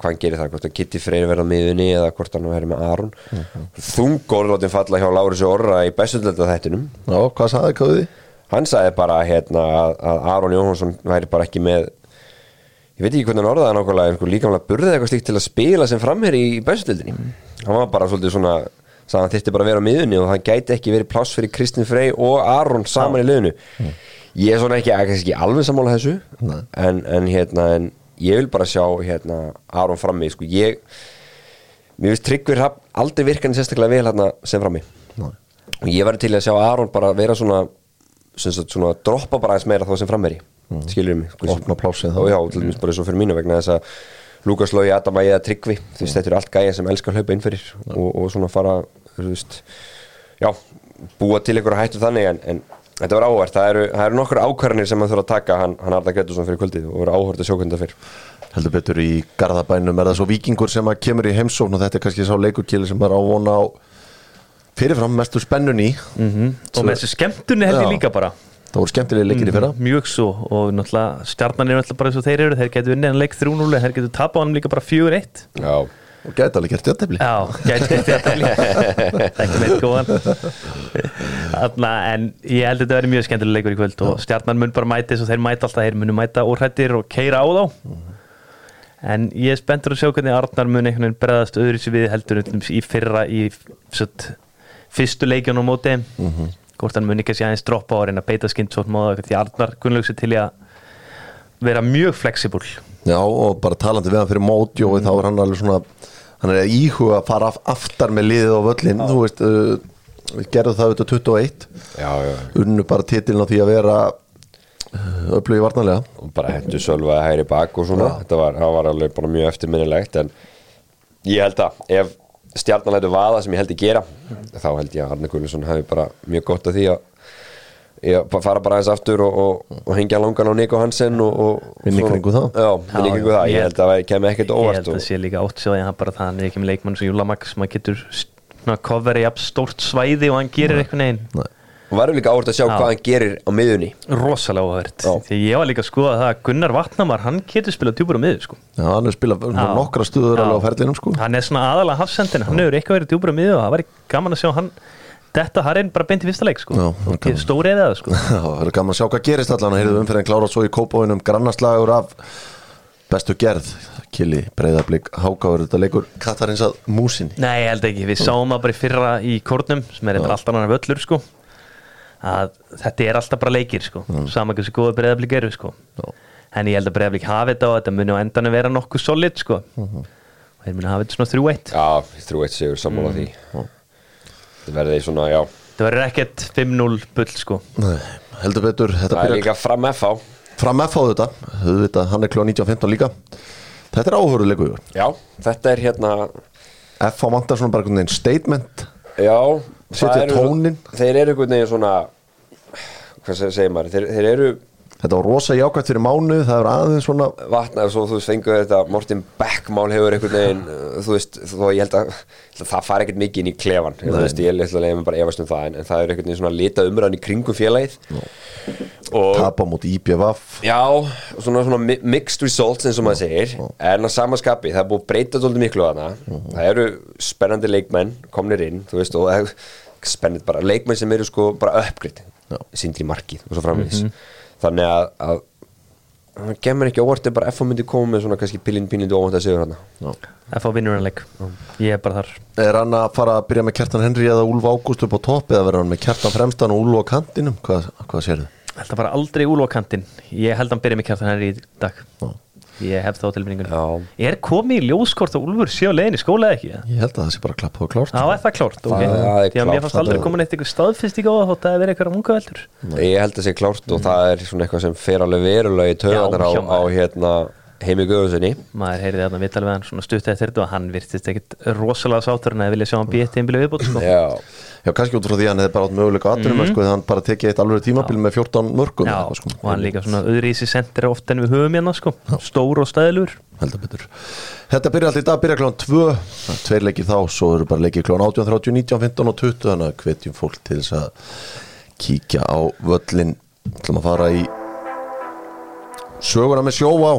hvað hann gerir það, hvort að Kitty Freyr verða miðunni eða hvort hann verði með Aron. Mm -hmm. þungor látin falla hjá Lárusi Orra í bestundölda þættinum
Já, hvað sagði Kauði?
hann sagði bara hérna að, að Aron Jóhansson væri bara ekki með ég veit ekki hvernig hann orðaði nákvæmlega líkamlega burðið eitthvað slíkt til að spila sem framherri í bæstildinni hann var bara svolítið svona hann þyrfti bara að vera miðunni og það gæti ekki verið pláss fyrir Kristinn Frey og Aron saman í liðinu. Ég er svona ekki, ekki alveg sammála þessu en, en hérna en ég vil bara sjá hérna Aron frammi sko. ég mér finnst Tryggvi Rapp aldrei virkan sérstaklega vel hérna sem frammi
Nei.
og ég verður til að sjá Aron bara vera svona sem sagt, svona droppa bara aðeins meira þá sem framveri mm. skilur mig
Opna plássið þá.
já, til dæmis bara svo fyrir mínu vegna þess að Lukas Lói, Adam Ægið að Tryggvi þú veist, þetta eru allt gæja sem elskar að hlaupa inn fyrir og, og svona fara, þú veist já, búa til að hættu þannig en, en þetta var áhvert, það eru, það eru nokkur ákvarðanir sem maður þurfa að taka, hann, hann Arda Gretusson fyrir kvöldið og voru áhvert að sjókunda fyrir.
Heldur betur í Garðabænum er það svo vikingur sem að kemur í heimsókn og þetta er kannski sá leikukili sem er á vona á fyrirfram mestu spennun í
og með þessu skemmtunni held ég
Já.
líka bara.
Það voru skemmtilega leikir í fyrra.
Mjög svo. Og náttúrulega stjarnan er náttúrulega bara eins og þeir eru. Þeir getur unnið hann leik 3-0 en þeir getur tapað hann líka bara 4-1
Já,
og gæti alveg gert jötefli
Já, gæti þetta ekki meitt góðan. Þarna, en ég held að þetta verði mjög skemmtilega leikur í kvöld og stjarnan mun bara mæti þess og þeir mæta alltaf, þeir munu mæta úrhættir og keira á þá. En ég er spenntur að sjá hvernig Arnar mun einhvern veginn breðast öðru sér við heldur í fyrra í satt, fyrstu leikjun á móti. Hvort hann mun ekki að sé aðeins droppa á að reyna að beita skinn svo móða því Arnar Gunnlaugs er til að vera mjög flexible
já og bara talandi við hann fyrir móti og þá er hann alveg svona hann er að íhuga að fara af, aftar með liðið á völlin þú veist uh, við gerðum það auðvitað 21
já, já.
Unnu bara titilin á því að vera uh, öflugi varnarlega
og bara hendur sölva hægri bak og svona. Þetta var, það var alveg bara mjög eftirminnilegt en ég held að ef stjarnan lætu vaða sem ég held að gera þá held ég að Arne Gullusson hafi bara mjög gott að því að ég fara bara aðeins aftur og, og, og hengja langan á Nico Hansen og, og
Vinna í
svona-
kringum það.
já, vinna í kringu það, ég held að það kemur ekkert
Ég
óvart
held að það sé líka ótt sér að hann bara það hann er ekki með leikmann sem Júlamax sem að getur coveri upp stórt svæði og hann gerir eitthvað neginn
Nei.
og verður líka áhvert að sjá
Já.
hvað hann gerir á miðunni
rosalega
Já.
því ég var líka að skoða það að Gunnar Vatnamar hann getur spilað djúpur á miður sko.
já, hann er spilað nokkra stuður á ferlinum sko
hann er svona aðalega hafsendin hann hefur eitthvað verið djúpur á miður og það var gaman að sjá hann þetta har einn bara beint í fyrsta leik sko.
Er
og stóri eða það sko.
Já, það verður gaman að sjá hvað gerist allan að heyrðu umferðin klára svo í kópáinum grannaslagur af bestu gerð Kili, breyðablík, hákáður þetta leikur Katarins að músinni
Nei, ég held ekki, við sáum það bara í fyrra í kórnum sem er eitthvað alltaf annar völlur sko. að þetta er alltaf bara leikir sko. saman hversu góða breyðablík eru sko.
Já.
en ég held að breyðablík hafi þetta og þetta muni á endanum vera nokkuð solid sko. og þeir muni hafa þetta svona 3-1
já, þrjú eitt sigur sammála því það verði svona, já.
Það verður ekkert 5-0 bull sko.
Nei, heldur betur þetta
það er líka fram FH
fram F á þetta þetta, hann er klá 19.15 líka. Þetta er áhörðu leikur.
Já, þetta er hérna
F á vantar svona bara einhvern veginn statement.
Já,
Setja tóninn.
Þeir eru einhvern veginn svona Hvað se- segir maður? Þeir, þeir eru
þetta var rosa jákvæmt fyrir mánu það er aðeins svona
vatna Svo þú veist fengur þetta Morten Beckmál hefur einhvern veginn uh, Þú veist, þó ég held að, held Það fari ekkert mikið inn í klefan Þú veist, ég ætla að leiða mig bara efast um það En, en það er einhvern veginn svona lita umræðan í kringum félagið. Og
tapa múti IPVF.
Já, svona, svona mi- mixed results eins og maður segir. En á samaskapi, það er búið að breyta svolítið miklu að hana Það eru spennandi leikmenn komnir inn, þú veist og það er spennandi bara, leikmenn sem eru sko bara uppgritt, sindri markið og svo framvegis Þannig að, að það gemur ekki óvart ef bara F myndi koma með svona kannski pillin pínlindi óvart að sigur hana
F á vinnur hann leik. Ég er bara þar.
Er hann að fara að byrja með Kjartan Henry eða Úlf Ágúst upp á topp eða verður hann með Kjartan fremstan og Úlf á kantinum? Hvað, hvað sérðu?
held að fara aldrei úl á kantinn. Ég held að hann byrja með kjartan henni í dag.
Já.
Ég hef þá tilfinningun
Já.
er komið í ljóskort að Úlfur sé á leiðin í skóla eða ekki?
ég held að það sé bara klapp og klárt.
Já, er það klárt, ok.
Það- það
Því að mér fannst aldrei
það
komin eitt eitthvað staðfistík á það þótt að það verið eitthvað munga veldur.
Ég held að sé klárt og það er svona eitthvað sem fer alveg verulega í töðanar á, á hérna heimi Guðusinni
maður heyrði þarna hann svona stutt eftir þetta og hann virtist ekkit rosalega sátur en að vilja sjá hann býtt einbílu viðbútt sko.
Já,
kannski út frá því að hann hefði bara átt möguleika aðtunum mm sko, þegar hann bara tekið eitt alveg tímabil með 14 mörgum
Já,
eitthvað, sko.
og hann líka svona öðrísi sendir oft en við höfum hérna sko. stór og
betur. Þetta byrja alltaf í dag, byrja klán 2 Það er tveir leikir þá, svo eru bara leikir klán 18, 30, 19, 15 og 20 þannig að hvetjum fólk til þess að kíkja á völlin ætlum að fara í söguna með sjó á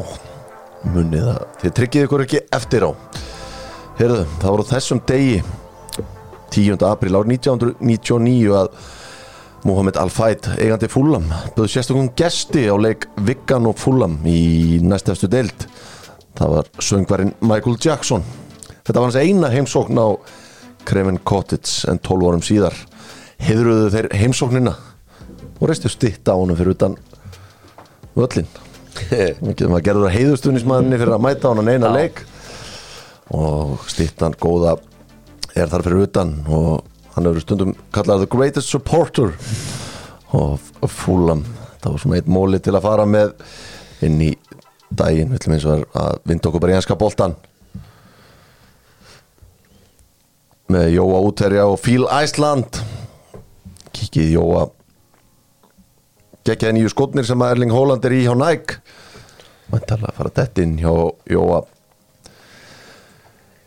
munið að þið tryggið ykkur ekki eftir á. Heyrðu, það voru þessum degi 10. apríl ár 1999 að Mohamed Al-Fayed, eigandi Fulham búið sérstaklega gesti á leik Viggan og Fulham í næstefstu deild. Það var söngvarinn Michael Jackson. Þetta var hans eina heimsókn á Craven Cottage en 12 árum síðar. Heiðruðu þeir heimsóknina og reistu stitt á honum fyrir utan völlin maður gerður að heiðustunismanni fyrir að mæta á hann eina leik. Og stittan góða er þar fyrir utan og hann hefur stundum kallað the greatest supporter og fúlam það var svona eitt móli til að fara með inn í daginn. Við ætlum eins og að vinda okkur bara í enska boltan með Jóa útverja og Fíl Æsland. Kikið Jóa. Geggjaði nýju skotnir sem að Erling Haaland er í hjá Nike. Væntalega að fara dett inn hjá Jóa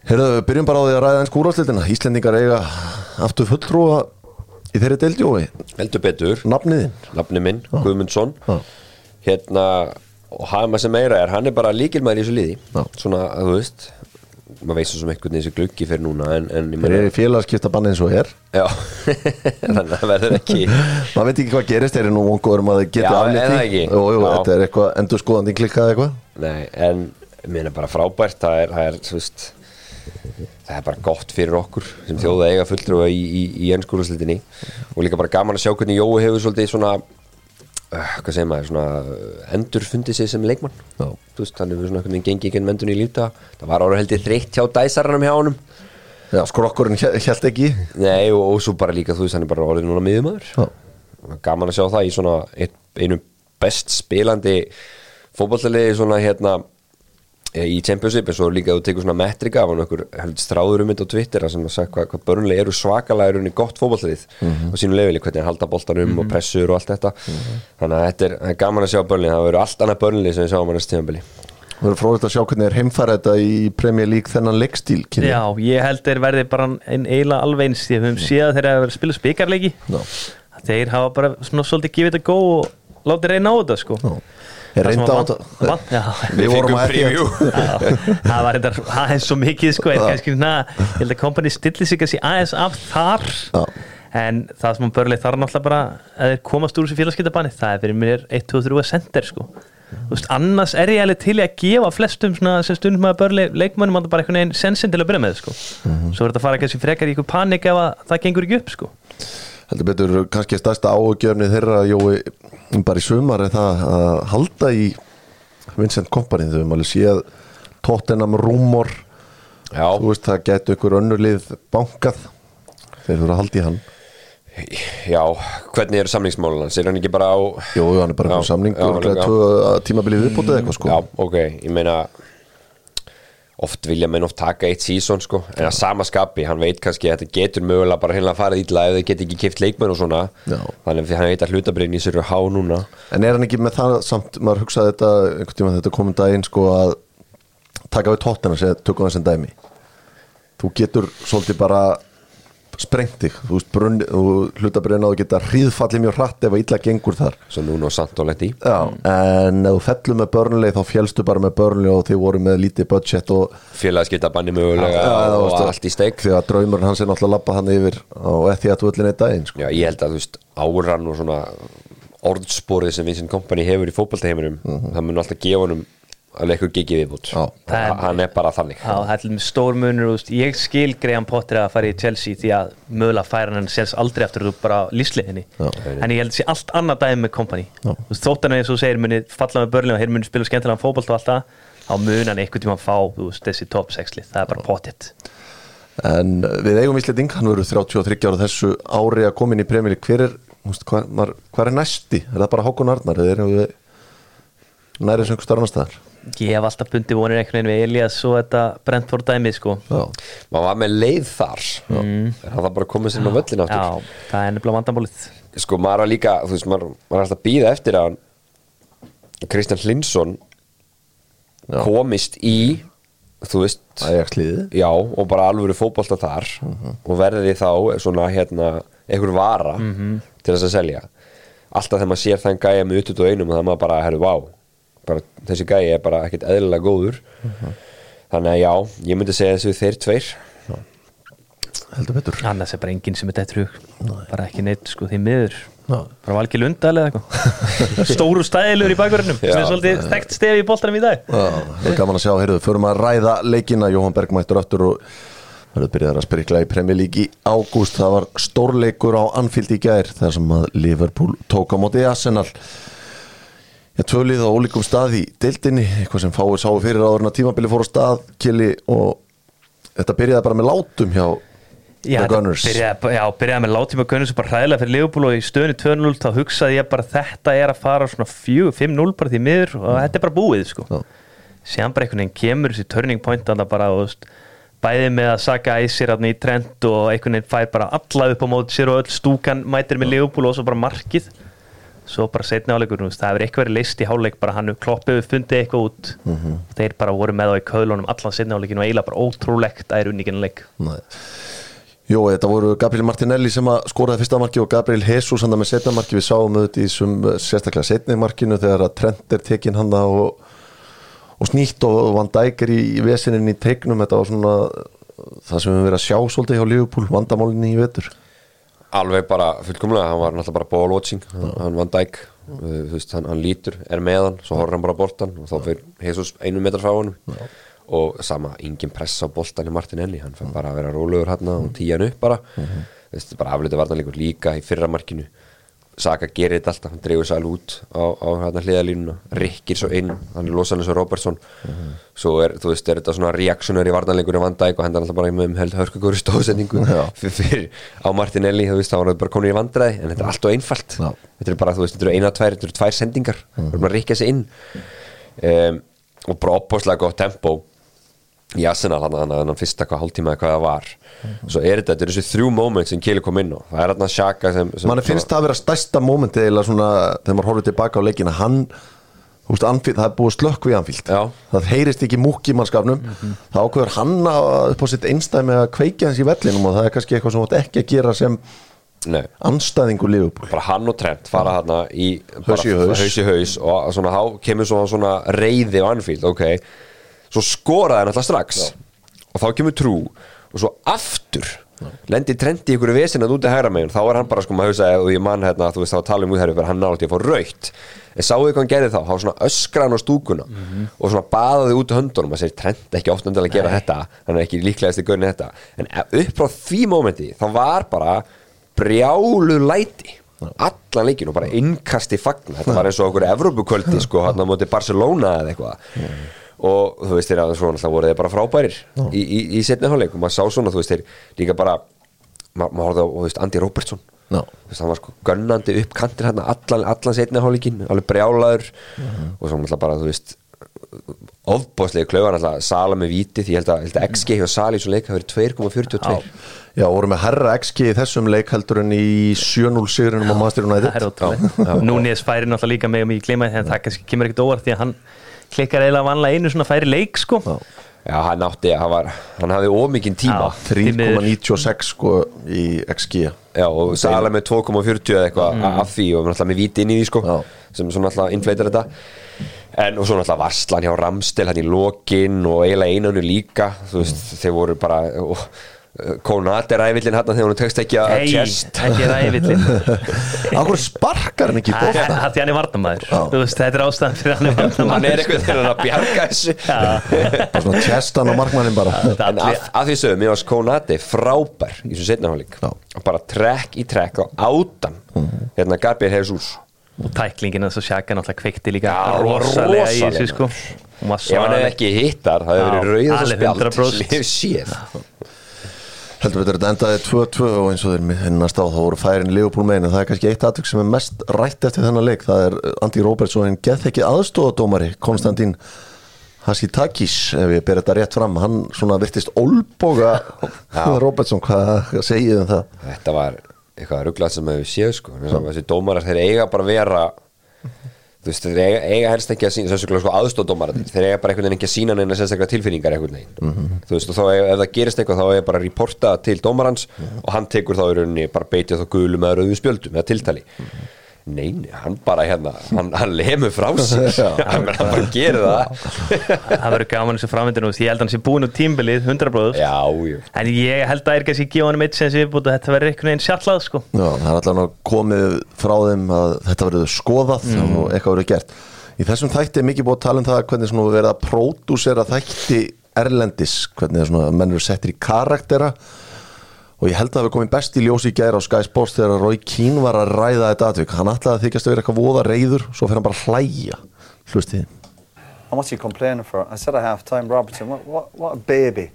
Herðu, við byrjum bara á því að ræða enn skúráslitina Íslendingar eiga aftur fulltrúa í þeirri deildjói
heldur betur,
Nafniðin
nafni minn, Guðmundsson.
Já.
hérna og hafa maður sem meira er, hann er bara líkilmaður í þessu liði.
Já.
svona, þú veist maður veist sem einhvern veginn þessi gluggi fyrir núna en, en
Þeir eru í félagskipta banni eins og er.
Já, þannig að það verður ekki
maður veit ekki hvað gerist, þeir eru nú vongur um að þeir geti
Já,
aflétt
er það ekki?
Jú,
Já.
eitthvað eitthvað.
Nei, en bara það er, það er, veist það er bara gott fyrir okkur sem þjóða eiga fulltrúa í, í, í ennskólaslitinni og líka bara gaman að sjá hvernig Jói hefur svolítið svona uh, hvað segir maður, svona endurfundið sig sem leikmann. Veist, hann hefur svona veginn gengið ekki mendun í lífta það var ára heldur þreytt hjá dæsarannum hjá honum.
Já, skrokkurinn held ekki.
Nei, og, og svo bara líka, þú veist, hann er bara orðið núna miðumöður gaman að sjá það í svona eitt, einu best spilandi fótballaliði svona hérna eh, í Championship en svo líka þú tekur svona metrika af hann okkur heldur stráður um þetta á Twitter sem að sagði hvað, hvað börnlega eru svakalega eru gott fótballalið
Mhm.
á sínu lefili, hvernig hann halda boltan um og pressur og allt þetta þannig að þetta er, það er gaman að sjá börnlega það verður allt annað börnlega sem við sjáum hann að stíðanbili
Við erum fróðið að sjá hvernig er heimfæra þetta í Premier League þennan leikstíl kynni.
Já, ég held þeir verði bara einn eiginlega alveg eins því að við höfum séð að þeir hafa verið að spila spikarleiki
Já.
þeir hafa bara svona svolítið gefið þetta góð og látið reyna á þetta sko
Já. Reynda á Við vorum að
það var þetta aðeins svo mikið sko en kannski na, ég held að kompani stilli sig kannski aðeins af þar.
Já.
en það sem börlið þarf náttúrulega bara að þeir komast úr þessu félagskiptabanni það er fyrir mér 1, 2, 3 að sender sko. Annars er ég alveg til að gefa flestum svona, sem stundum að börli leikmönnum að bara einhvern veginn sensin til að byrja með sko. svo er þetta að fara kannski frekar í ykkur panik ef að það gengur ekki upp sko.
Heldur betur kannski stærsta áhugjörni þeirra Jói bara í sumar er það að halda í Vincent Kompany þau höfum alveg séð Tottenham Rúmor.
Já,
þú veist það getur ykkur önnurlið bankað. Þeir þurfa að halda í hann.
Já, hvernig eru samlingsmálun hans? Er hann ekki bara á
Jú, hann er bara samning
já,
og tvö tímabilið viðbútið eitthvað sko.
Já, ok, ég meina oft vilja menn oft taka eitt sísón sko, en að sama skapi, hann veit kannski að þetta getur mögulega bara hérna að fara ítla ef þau get ekki kipt leikmenn og svona.
Já.
þannig að hann veit að hlutabrinn í sér er há núna.
En er hann ekki með það samt, maður hugsaði þetta einhvern tíma þetta komum daginn sko að taka við tóttina og segja tökum það sem dæmi. Þú getur svolítið bara sprengt þig, þú veist brunni og hlutabrina og geta hríðfallið mjög hratt ef að illa gengur þar.
Svo núna og samt og lett í
Já, en ef þú fellur með börnlega þá fjælstu bara með börnlega og þið voru með lítið budget og
félagskiptabanni mögulega
Já, það
og
varstu-
allt í steik.
því að draumurinn hans er náttúrulega labbað hann yfir á ethi að völlin einn daginn sko.
Já, ég held að þú veist, árann og svona orðsporið sem Vincent Kompany hefur í fótballtaheiminum, það mun alltaf gefa honum alveg eitthvað gigið viðbútt hann er bara þannig.
Já, það er stór munur úst. ég skil Graham Potter að fara í Chelsea því að mögulega færa hann sérs aldrei aftur út bara lísliðinni en ég held að sé allt annað dæmi með kompani þóttan eins og þú segir muni falla með börlum og hér muni spila skemmtilega fótbolt og allt það þá mun hann einhvern tíma fá þú veist, þessi top 6 lið, það er bara pottitt
en við eigum Íslanding, hann verður 33 ára þessu ári að koma inn í premjali hver er, þú veist, hvað, maður, hvað er næsti? Er það bara Hákon Arnar nærið sem einhver starf annar staðar
ég hef alltaf bundið vonir einhvern veginn við Elias og þetta Brentford dæmi sko.
Já,
maður var með leið þar. En það var bara að koma sér inn á völlin aftur?
Já, það er nefnilega vandamálið.
Sko maður var líka, þú veist, maður, maður er alltaf að býða eftir að Kristján Hlinsson
Já.
komist í þú veist, já, og bara alvöru fótbolta þar og verði þá svona hérna, einhver vara til þess að selja. Alltaf þegar maður sér þann gæja með utut og einum og það maður bara, herru, vá bara, þessi gæja er bara ekkert eðlilega góður. Þannig að já, ég myndi segja þessu þeir tveir.
Heldur betur.
Annars er bara enginn sem er dettur í hug. Bara ekki neitt sko því miður.
Já.
bara valgi lundal eða eitthvað. Stóru stæðilur í bakverðinum sem
Já.
er svolítið þekkt stefi í boltanum í dag.
Já, það er gaman að sjá, heyrðu, förum að ræða leikina. Jóhann Berg mættur aftur og verður byrjaðar að sprikla í Premier League í ágúst. Það var stórleikur á Anfield í gær þar sem að Liverpool tók á móti Arsenal. Já, tvölið á ólíkum stað í deildinni, eitthvað sem fáið sáu fyrir áður en að tímabili fór á stað Kili og þetta byrjaði bara með látum hjá
Já,
The Gunners
byrjaði, já, byrjaði með látíma Gunners og bara hræðilega fyrir Liverpool og í stöðinu 2-0 þá hugsaði ég bara þetta er að fara svona 4-5-0 bara því miður og þetta er bara búið sko.
Já.
síðan bara einhvern veginn kemur þessi turning point að það bara og, veist, bæði með að Saka æsir í trend og einhvern veginn fær bara alla upp á móti sér og öll stúkan mætir með Liverpool og svo bara markið svo bara þú veist, það hefur eitthvað verið leist í háleik bara hann kloppið við fundið eitthvað út. Þeir bara voru með á í kaulunum allan setni áleikin og eiginlega bara ótrúlegt að er unningin leik.
Jó, þetta voru Gabriel Martinelli sem að skoraði fyrsta marki og Gabriel Jesus hann með setna marki, við sáum auðvitað í sum, sérstaklega setni markinu þegar að Trent er tekin hann og, og snýtt og Van Dijk er í, vesinin í teiknum, þetta var svona það sem við verið að sjá svolítið hjá Liverpool vandamálinni í vetur
alveg bara fullkomlega, hann var náttúrulega bara ball watching, hann, hann Van Dijk uh, þú veist, hann, hann lítur, er með hann svo horfður hann bara á boltan og þá fyrir Jesus einu metra frá honum. Og sama, engin press á boltan í Martinelli hann fyrir bara að vera rólegur hann og tíja hann upp bara, þú veist, bara aflítið varnarleikur líka í fyrra markinu Saka gerir þetta alltaf, hann dreifur sér alveg út á, á hérna hliðalínuna, rikkir svo inn hann er losan eins og Robertson. Svo er, þú veist, er þetta svona reaksjónur í varnarleikunum Van Dijk og hendur alltaf bara með um held hörkugóri stóðsendingu fyrir, á Martinelli, þú veist, þá var það bara konur í vandræði en þetta er allt og einfalt.
Já.
þetta er bara, þú veist, þetta eru eina, tvær, þetta eru tvær sendingar. Það er bara að rikka sig inn. Um, og bara opbáslega gott tempo í Arsenal hann að hann fyrsta hvað hálftíma eða hvað það var. Svo er þetta, þetta er þessi þrjú moment sem Kili kom inn á. Það er hann að sjaka sem, sem
mann finnst það að vera stærsta mómenti eða svona, þegar maður horfður tilbaka á leikina. Hann, þú veist, Anfield, það er búið slökk við Anfield.
Já.
það heyrist ekki múk í mannskapnum. Þá ákveður hann að upp á sitt einstæmi að kveikja hans í vellinum og það er kannski eitthvað sem þú átt ekki að gera sem
Nei.
anstæðingu Liverpool.
Bara hann og Trent fara þarna í
Haus í haus.
og svona, þá kemur svona, svona reyði á Anfield ok, svo skoraði hann alltaf strax. Og þá kemur trú. Og svo aftur lendi Trent í ykkur vesinat út í hægra megin. Þá er hann bara sko maður hausa og ég mann hérna þú veist þá tala um út herri hann nátti að fá raukt en sáðu hvað hann gerði þá, var svona öskran á stúkuna og svona baðaði út höndunum og segir Trent ekki oft endilega að gera þetta. Hann er ekki líklegast í gaunin þetta. En upp frá því mómenti þá var bara brjálu læti allan leikin og bara innkasti fagna. Þetta var eins og okkur Evrópukvöldi sko hann á móti Barcelona eða eitthvað og þú veist þeir að svona alltaf voru þeir bara frábærir í, í, í setni hálfleik. Og maður sá svona þú veist þeir líka bara ma maður horfði á þú veist Andy Robertson.
Já.
þú veist hann var sko gönnandi upp kantir hérna allan, allan setni hálfleikin alveg brjálaður. Og svo alltaf bara þú veist ofbóðslegi klauðan alltaf Sala með víti því ég held að, held að XG hjá Sala í svo leik hafi verið 2,42
Já, voru með herra XG í þessum leik heldur en í 7-0 sigurinnum á Master
það er
United
ótrúlega Núnes færi náttúrulega líka með um í gleyma því en það kannski kemur ekkert óvart því að hann klikkar eiginlega vanlega einu svona færi leik sko
Já, hann átti, hann var, hann hafði ómikinn tíma
Já. Því miður.
3,96 sko í XG
Já, og Sala með 2,40 eða eitthvað
Mm.
af því og náttúrulega með víti inn í því sko
Já.
sem svo náttúrulega infleitar þetta en og svo náttúrulega Varslan hjá Ramstel hann í lokin og eiginlega einanu líka þú veist,
Mm.
þeir voru bara og, Konat er ævillin hann þegar hún tekst ekki að
Nei,
chest
ekki ræðvillin
Akkur sparkar hann ekki í
Það
bolta
er því hann er varnamæður þetta er ástæðan fyrir hann er varnamæður
hann er eitthvað þegar hann að bjarga þessu.
Bara svona chestan á markmannin bara.
En að, að því sögum, ég var Konati frábær í þessu setnafáling bara trekk í trekk og átan hérna Gabriel Jesus.
Og tæklingin að sjaka náttúrulega kveikti líka
Já,
rosalega í þessu sko.
ef hann hefði
svaðaleg.
ekki hittar, það hefði
Já,
verið rauðast
Heldur betur þetta endaði 2-2 og eins og þeir minnast á þá voru færin Leopold megin en það er kannski eitt atvik sem er mest rætt eftir þennan leik það er Andy Robertson en geð ekki aðstóðadómari Konstantín Hasitakis ef ég ber þetta rétt fram hann svona virtist olboga Robertson, hvað, segið um það?
Þetta var eitthvað rugglað sem hefur séð sko þessi dómarar þeir eiga bara vera þú veist þeir eiga, eiga helst ekki að sína sérstaklega sko aðstóðdómarar þeir eiga bara einhvern veginn ekki að sína neina sérstaklega tilfinningar einhvern veginn. Þú veist og þá ef, ef það gerist eitthvað þá er bara að reporta til dómarans og hann tekur þá í rauninni bara beitið þá gulum eða rauðum spjöldum eða tiltali Neini, hann bara hérna hann, hann lemur frá sér. Hann, bara gerir það.
Það verður gaman þessu framvindinu Ég held að hann sé búin úr tímbilið 100 bróður En ég held að það er kannski gefa hann eitt sem sé búin Þetta verður einhvern veginn sjallað sko.
Já, það er allan að komið frá þeim að þetta verður skoðað og eitthvað verður gert. Í þessum þætti er mikið búið að tala um það hvernig svona verið að pródúsera þætti erlendis, hvernig svona menn eru settir í karaktera og ég held að það hefur komið best í ljósi í gæra á Sky Sports þegar Roy Keane var að ræða þetta atvik. Hann ætlaði að þykjast að vera eitthvað voða reyður, svo fyrir hann bara að hlæja. Hlustið.
And what's he complaining for? I said at half time, Robertson, what, what, what a baby.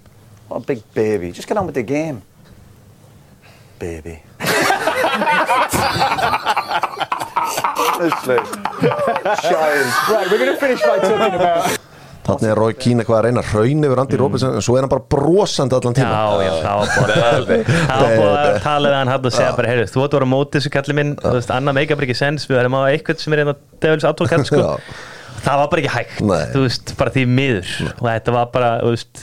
What a big baby. Just get on with the game. Baby. Honestly. Child.
Right, we're going to finish by talking about
Þannig er Rói Kín eitthvað að reyna að raun yfir Andy Robertson en svo er hann bara brosandi allan tíma
Já, já, það var bara Það var bara að tala við hann hann og segja bara, heyrðu, þú ert að vera á móti þessu kalli minn, þú veist, annað meika bara ekki sens, við verðum á eitthvað sem er einhvern devils advokat, sko. Það var bara ekki hægt,
Nei.
þú veist, bara því miður. Og þetta var bara, þú veist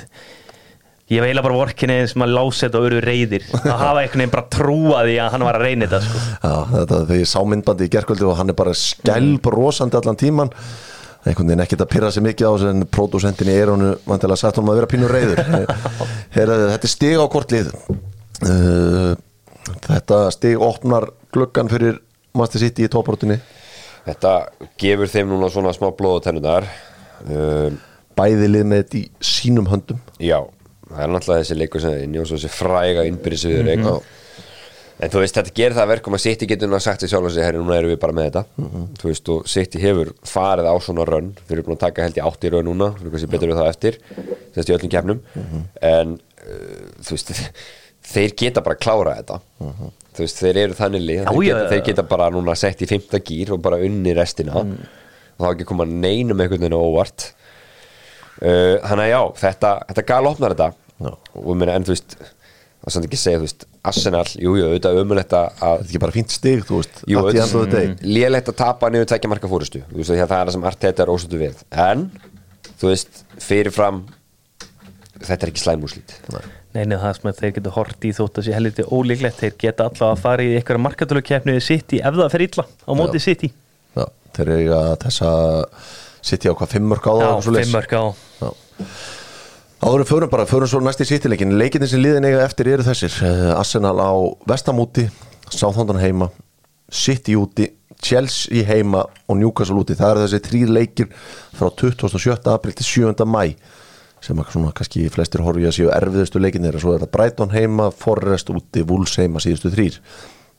ég eiginlega bara vorkinni eins sem að lása þetta og urðu reyðir, að hafa einhvern veginn bara trúa því að hann var að reyna þetta, sko.
Já, þetta er einhvern veginn ekkert að pyrra sig mikið á þessu en pródúsentinni er honu vantilega sagt honum að vera pínur reyður þetta er stig á kortlið uh, þetta stig opnar gluggan fyrir Master City í topportinni
Þetta gefur þeim núna svona smá blóð á tennunar um,
bæði lið með þetta í sínum höndum.
Já, það er náttúrulega þessi leikur sem inni og þessi fræga innbyrðisviður mm
Já.
En þú veist, þetta gerir það að verkum að City getur að sagt sig sjálf og sig, herri, núna erum við bara með þetta. Þú veist, og City hefur farið á svona rönn. Þeir eru búin að taka held í átt í rönn núna Fyrir hvað sé betur við það eftir Þess í öllum keppnum. En, uh, þú veist, þeir geta bara að klára þetta Þú veist, þeir eru þannig lið þeir,
já.
þeir geta bara núna sett í fymta gýr og bara unni restina. Og þá ekki koma neinum einhvern veginn óvart. Uh, Þannig að já, þetta, þetta gal opnar þetta.
Já.
og meina, en þú veist það er samt ekki að segja, þú veist, Arsenal jú, jú, auðvitað umulegt að
þetta er ekki bara fínt stig, þú veist
jú,
the end of the day.
lélegt að tapa niður tækja marka fórustu, þú veist, því að það er það sem Arteta er ósötu við, en þú veist, fyrirfram þetta er ekki slæmúslít
Nei, nei, það sem að þeir geta hort í þótt að sé helviti ólíklegt, þeir geta alltaf að fara í einhverja markatölukeppni við City ef það fer illa á móti
Já.
City.
Já, þeir eru að þessa City á hvað fimm mörg á Áðurum förum bara, förum svo næst í sýttileikin Leikinni sem liðin eiga eftir eru þessir uh, Arsenal á Vestamúti Southampton heima City úti, Chelsea heima og Newcastle úti, það eru þessi þrýr leikir frá 27. april til 7. mæ sem að svona kannski flestir horfi að séu erfiðustu leikinir og svo er það Brighton heima, Forrest úti, Wolves heima síðustu þrýr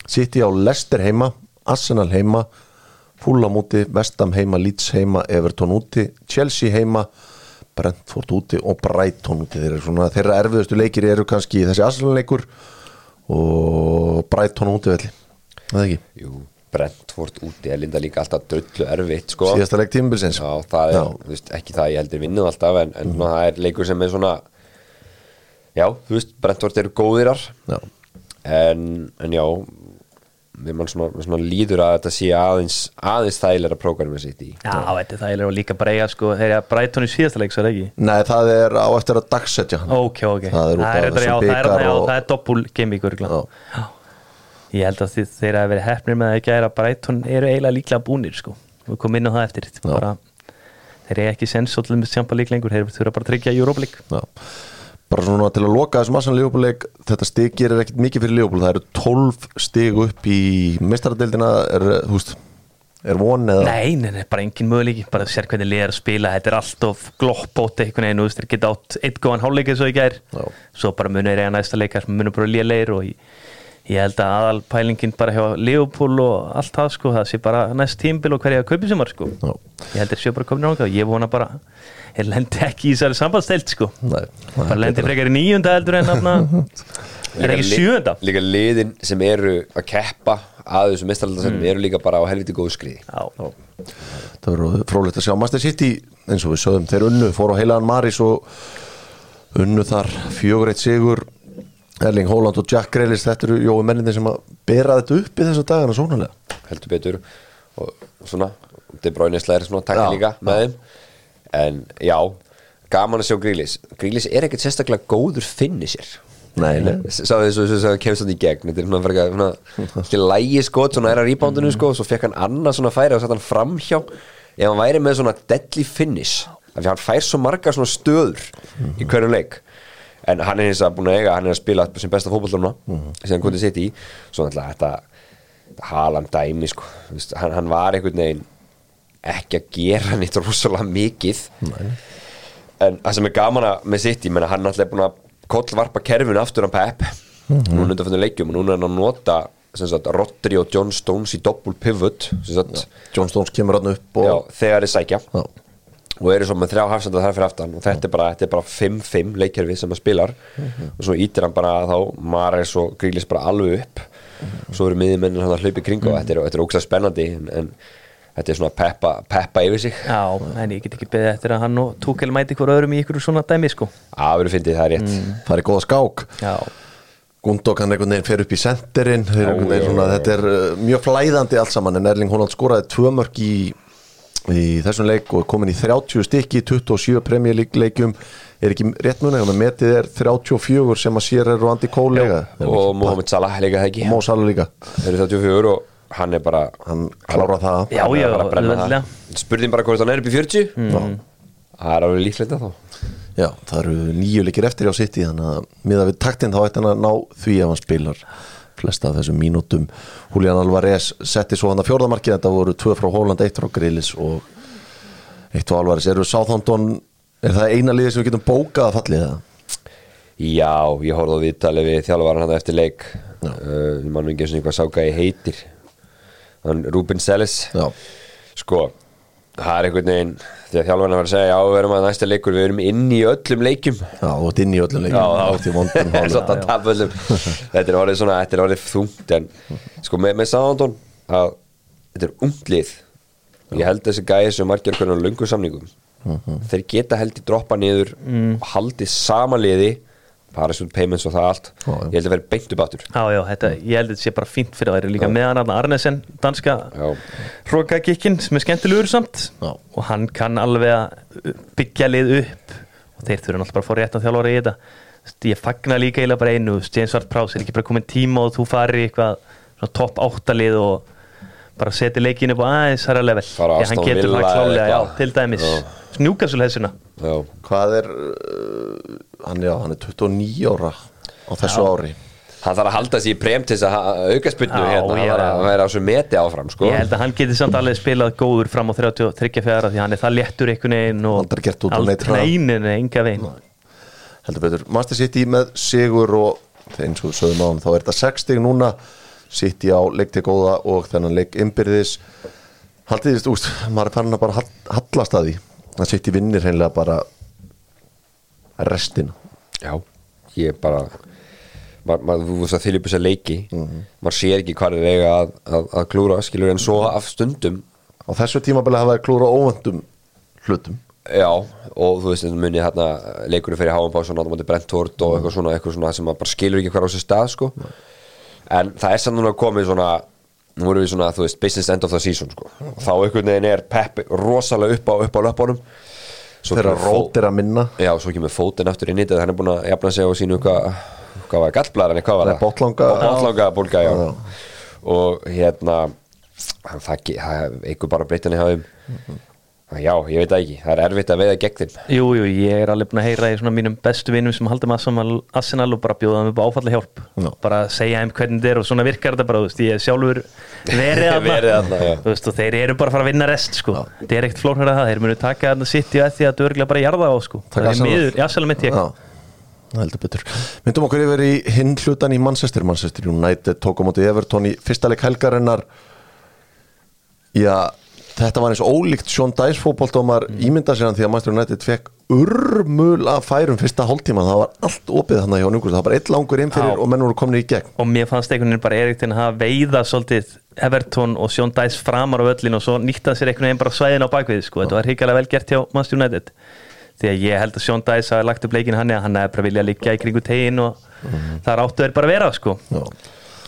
City á Leicester heima, Arsenal heima Fulham úti, Vestam heima, Leeds heima Everton úti, Chelsea heima Brentford úti og Brighton úti. Þeir svona, þeirra erfiðustu leikir eru kannski þessi Arsenal leikur og Brighton úti velli. Það ekki,
jú, Brentford úti er linda líka alltaf drullu erfitt, sko.
Síðasta leik tímabilsins.
Já, það er, veist, ekki það ég heldur vinnið alltaf en, en svona, það er leikur sem er svona já, þú veist, Brentford eru góðirar
Já.
en, en já við mann svona, svona líður að þetta sé aðeins aðeins þægilega prógramið sitt í
Já, þetta er það er líka bara eiga sko, þeir eru að Brighton í síðasta leik, svo er það ekki
Nei, það er á eftir að dagsetja hann
Ok, ok,
Það er út af
þetta-
þessum
já, það er,
bikar
já,
og-
það er doppul.
Já.
Ég held að þið, þeir að vera hefnir með að ekki að Brighton eru eiginlega líklega búnir sko. við komum inn á það eftir bara, þeir eru ekki sens og til með sjampa lík lengur þeir þurfa bara að tryggja League
Já. Bara svona til að loka þessum Arsenal Leopold þetta stig gerir ekkit mikið fyrir Leopold það eru 12 stig upp í mestaradeildina er, þú veist, er von eða?
Nei, nei, nei, bara engin möguleiki. Bara sér hvernig liðar að spila, þetta er alltof gloppótt einhvern veginn, þú veist, þeir geta átt eitt góðan hálfleik eins og í gær,
Já.
svo bara munur er eiga næsta leikar, munur bara líða leir og ég, ég held að aðal pælingin bara hjá Leopold og allt það sko, það sé bara næst tímbil og hverja kaupið sem var sko.
Já.
ég held að sé bara komin á og ég vona bara ég lendi ekki í þessari sambandstelt sko.
Nei,
bara lendi frekar í níunda heldur en þarna. Er ekki sjöunda.
líka liðin sem eru að keppa að þessu mestaraldasennum eru líka bara á helviti góðu skriði.
Já,
það verður frólægt að sjá. Master City eins og við sögum þeir unnu, fóru á heilaðan Maris og unnu þar fjögur eitt sigur. Erling Haaland og Jack Grealish þetta eru jói menninni sem að bera þetta upp í þessa dagana sónalega
heldur betur. Og svona, De Bruyne slæðir svona takka
Já,
líka með þeim en já, gaman að sjá Grílis Grílis er ekkert sérstaklega góður finnishir
Nei, nei.
Sáðu þessu sem sem kemst hann í gegn. Þetta er svona frekar svona Til lægi skot, svona er að reboundinu sko Svo fekk hann annað svona færi og satt hann framhjá. Ef hann væri með svona deadly finish Af því hann fær svo margar svona stöður Í hverjum leik. En hann er hins að búin að eiga, hann er að spila sem besta fótbollarna Síðan kvotið sitt í Svo náttúrulega þetta, halan dæmi sko. Þú veist, hann, hann var einhvern veginn Ekki að gera nýtt rosalega mikið.
Nei.
En það sem er gaman að með sitt, ég menna hann alltaf er búin að kollvarpa kerfinu aftur á Pep. Núna undan fyrir leikjum og núna er hann að nota sagt, Rodri og John Stones í doppul pivot sagt,
John Stones kemur hann upp og
já, þegar þið sækja.
Já.
og eru svo með þrjá hafsenda þar fyrir aftan og þetta er bara, þetta er bara 5-5 leikjörfi sem hann spilar. Og svo ítir hann bara þá Mares og Grílis bara alveg upp. Og svo eru miðjumennin hann að hlaupi kring og þetta er, þetta er ógslag spennandi en, en þetta er svona peppa, peppa yfir sig.
Já, en ég get ekki beðið eftir að hann og Túkel mæti hver öðrum í ykkur svona dæmi sko.
Að verið fyndið, það er rétt.
Það er góða skák.
Já,
Gundok hann einhvern veginn fer upp í
Já, já, já.
þetta er uh, mjög flæðandi allt saman en Erling Haaland skoraði tvö mörg í, í þessum leik og er komin í 30 stykki 27 premjörleikjum er ekki rétt muni, þannig að metið er 34 sem að sér er og Andi Kólega
og Mohamed Salah líka það ekki?
Mó Salah líka
þeir eru 34 og hann er bara
hann klára það.
Já, já,
það. spurning bara hvort hann er upp í 40 það er alveg líklegt að þá.
Já, það eru nýju leikir eftir á City þannig að miða við taktinn þá ætti hann að ná því ef hann spilar flesta af þessum mínútum. Julian Alvarez setti svo hann að fjórðamarkið þetta voru tvö frá Holland, eitt frá Grillis og eitt frá Alvarez. Eru Southampton, er það eina liði sem við getum bókað að fallið það?
Já, ég horfði á viðtalið við þjálfvaran hann eftir leik. Uh, ég mann ekki eins og eitthvað sáka ég heitir Ruben Selles
Já,
sko, það er einhvern veginn þegar þjálfvaran var að segja, já, við erum að næsta leikur við erum inn í öllum leikjum.
Já, og þetta inn í öllum leikum
að þetta er orðið svona, þetta er orðið þungt en sko með, með Sándón að þetta er ungt lið. Ég held þessi gæði sem margir hvernig á löngu samningum þeir geta held í droppa niður og haldið sama parasút payments og það allt.
Já, já.
ég held að vera beint upp áttur
já, já, þetta, ég held að þetta sé bara fínt fyrir það er líka með hann Arnesen, danska
Já.
hrókagikkin sem er skemmtilegur samt.
Já.
og hann kann alveg að byggja lið upp. Og þeir þurfa náttúrulega bara að fá rétt á þjálfara í þetta. Þú veist, ég fagna líka eiginlega bara einu. Þú veist, James Ward Prowse er ekki bara komin tíma og þú farir í eitthvað svona topp áttalið og bara seti leikinu upp á aðeins hæra level.
Fara
Því að hann getur það klálega, já, til dæmis.
Já. já,
Hvað er, uh, hann, já, hann er 29 ára á þessu ári.
Hann þarf að halda sér í prem til þess að auka spynnu
Já,
hérna, hann
já,
þarf að
já.
vera á svo meti áfram sko.
Ég held að hann geti samt alveg spilað góður fram á 33 fjara því hann er það léttur einhvern veginn og
Aldrei gert út á neitt hraða.
neinin, enga veginn.
Heldur betur, Master City með sigur og eins og sögum á hann þá er þetta 6 stig núna City á leik til góða og þennan leik innbyrðis. Haldið þið, úst, maður er fann að bara hall- hallast að því að City vinnir hreinlega bara restina.
Já, ég bara maður, maður, þú veist að þylja upp þessa leiki. Maður sér ekki hvað er eiga að, að, að klúra skilur en svo af stundum
á þessu tímabili hafa þeir klúra óvöndum hlutum.
Já, og þú veist, þetta munið hérna leikurinn fyrir Háan Pásson á móti Brentford og eitthvað svona, eitthvað svona sem maður bara skilur ekki hvað á sér stað sko en það er samt núna komið svona nú erum við svona, þú veist, business end of the season sko. og þá einhvern veginn er Pep rosalega upp á, upp á löpunum
þeirra
kemur Fó-
rót er að minna.
Já, svo kemur fótinn aftur inn í þetta. Hann er búin að jafna sig á sínu hvað hvað var gallblæðan, hvað var það?
botnlanga-
Bótlanga bólga, og hérna hann það ekki, það eitthvað bara breytan í hafum já, ég veit það ekki, það er erfitt að veiða gegn þeim.
Jú, jú, ég er alveg búin að heyra í svona mínum bestu vinnum sem halda með Arsenal- Arsenal og bara bjóða þeim upp á áfalla hjálp
Já.
bara segja þeim hvernig þetta er og svona virkar þetta bara, þú veist, ég er sjálfur verið
já.
Þú veist, og þeir eru bara að fara að vinna rest sko. þetta er ekkert að það, þeir munu taka þarna sitt í að því að þetta örglega bara jarða á sko. Það er miður, já, sjálf mitt ég.
Já, það heldur betur. Myndum okkur yfir í hinn hlutan í Manchester. Manchester United tók á móti Everton í fyrsta leik helgarinnar. Já, þetta var eins ólíkt Sean Dice fótboltómar mm. ímynda sér hann því að Manchester United fekk urmul af færum fyrsta hálftíma það var allt opið þannig hjá Núkust það var bara eitt langur inn fyrir
Já.
og menn voru komin í gegn
og mér fannst einhvern veginn bara Erik til að veiða svolítið Everton og Sjón Dæs framar á öllin og svo nýtta sér einhvern veginn bara svæðin á bakvið sko. þetta var hrikalega vel gert hjá Manchester United því að ég held að Sjón Dæs hafi lagt upp leikin hann eða hann hefði bara viljað liggja í kringu tegin og þar áttu þeir bara að vera sko.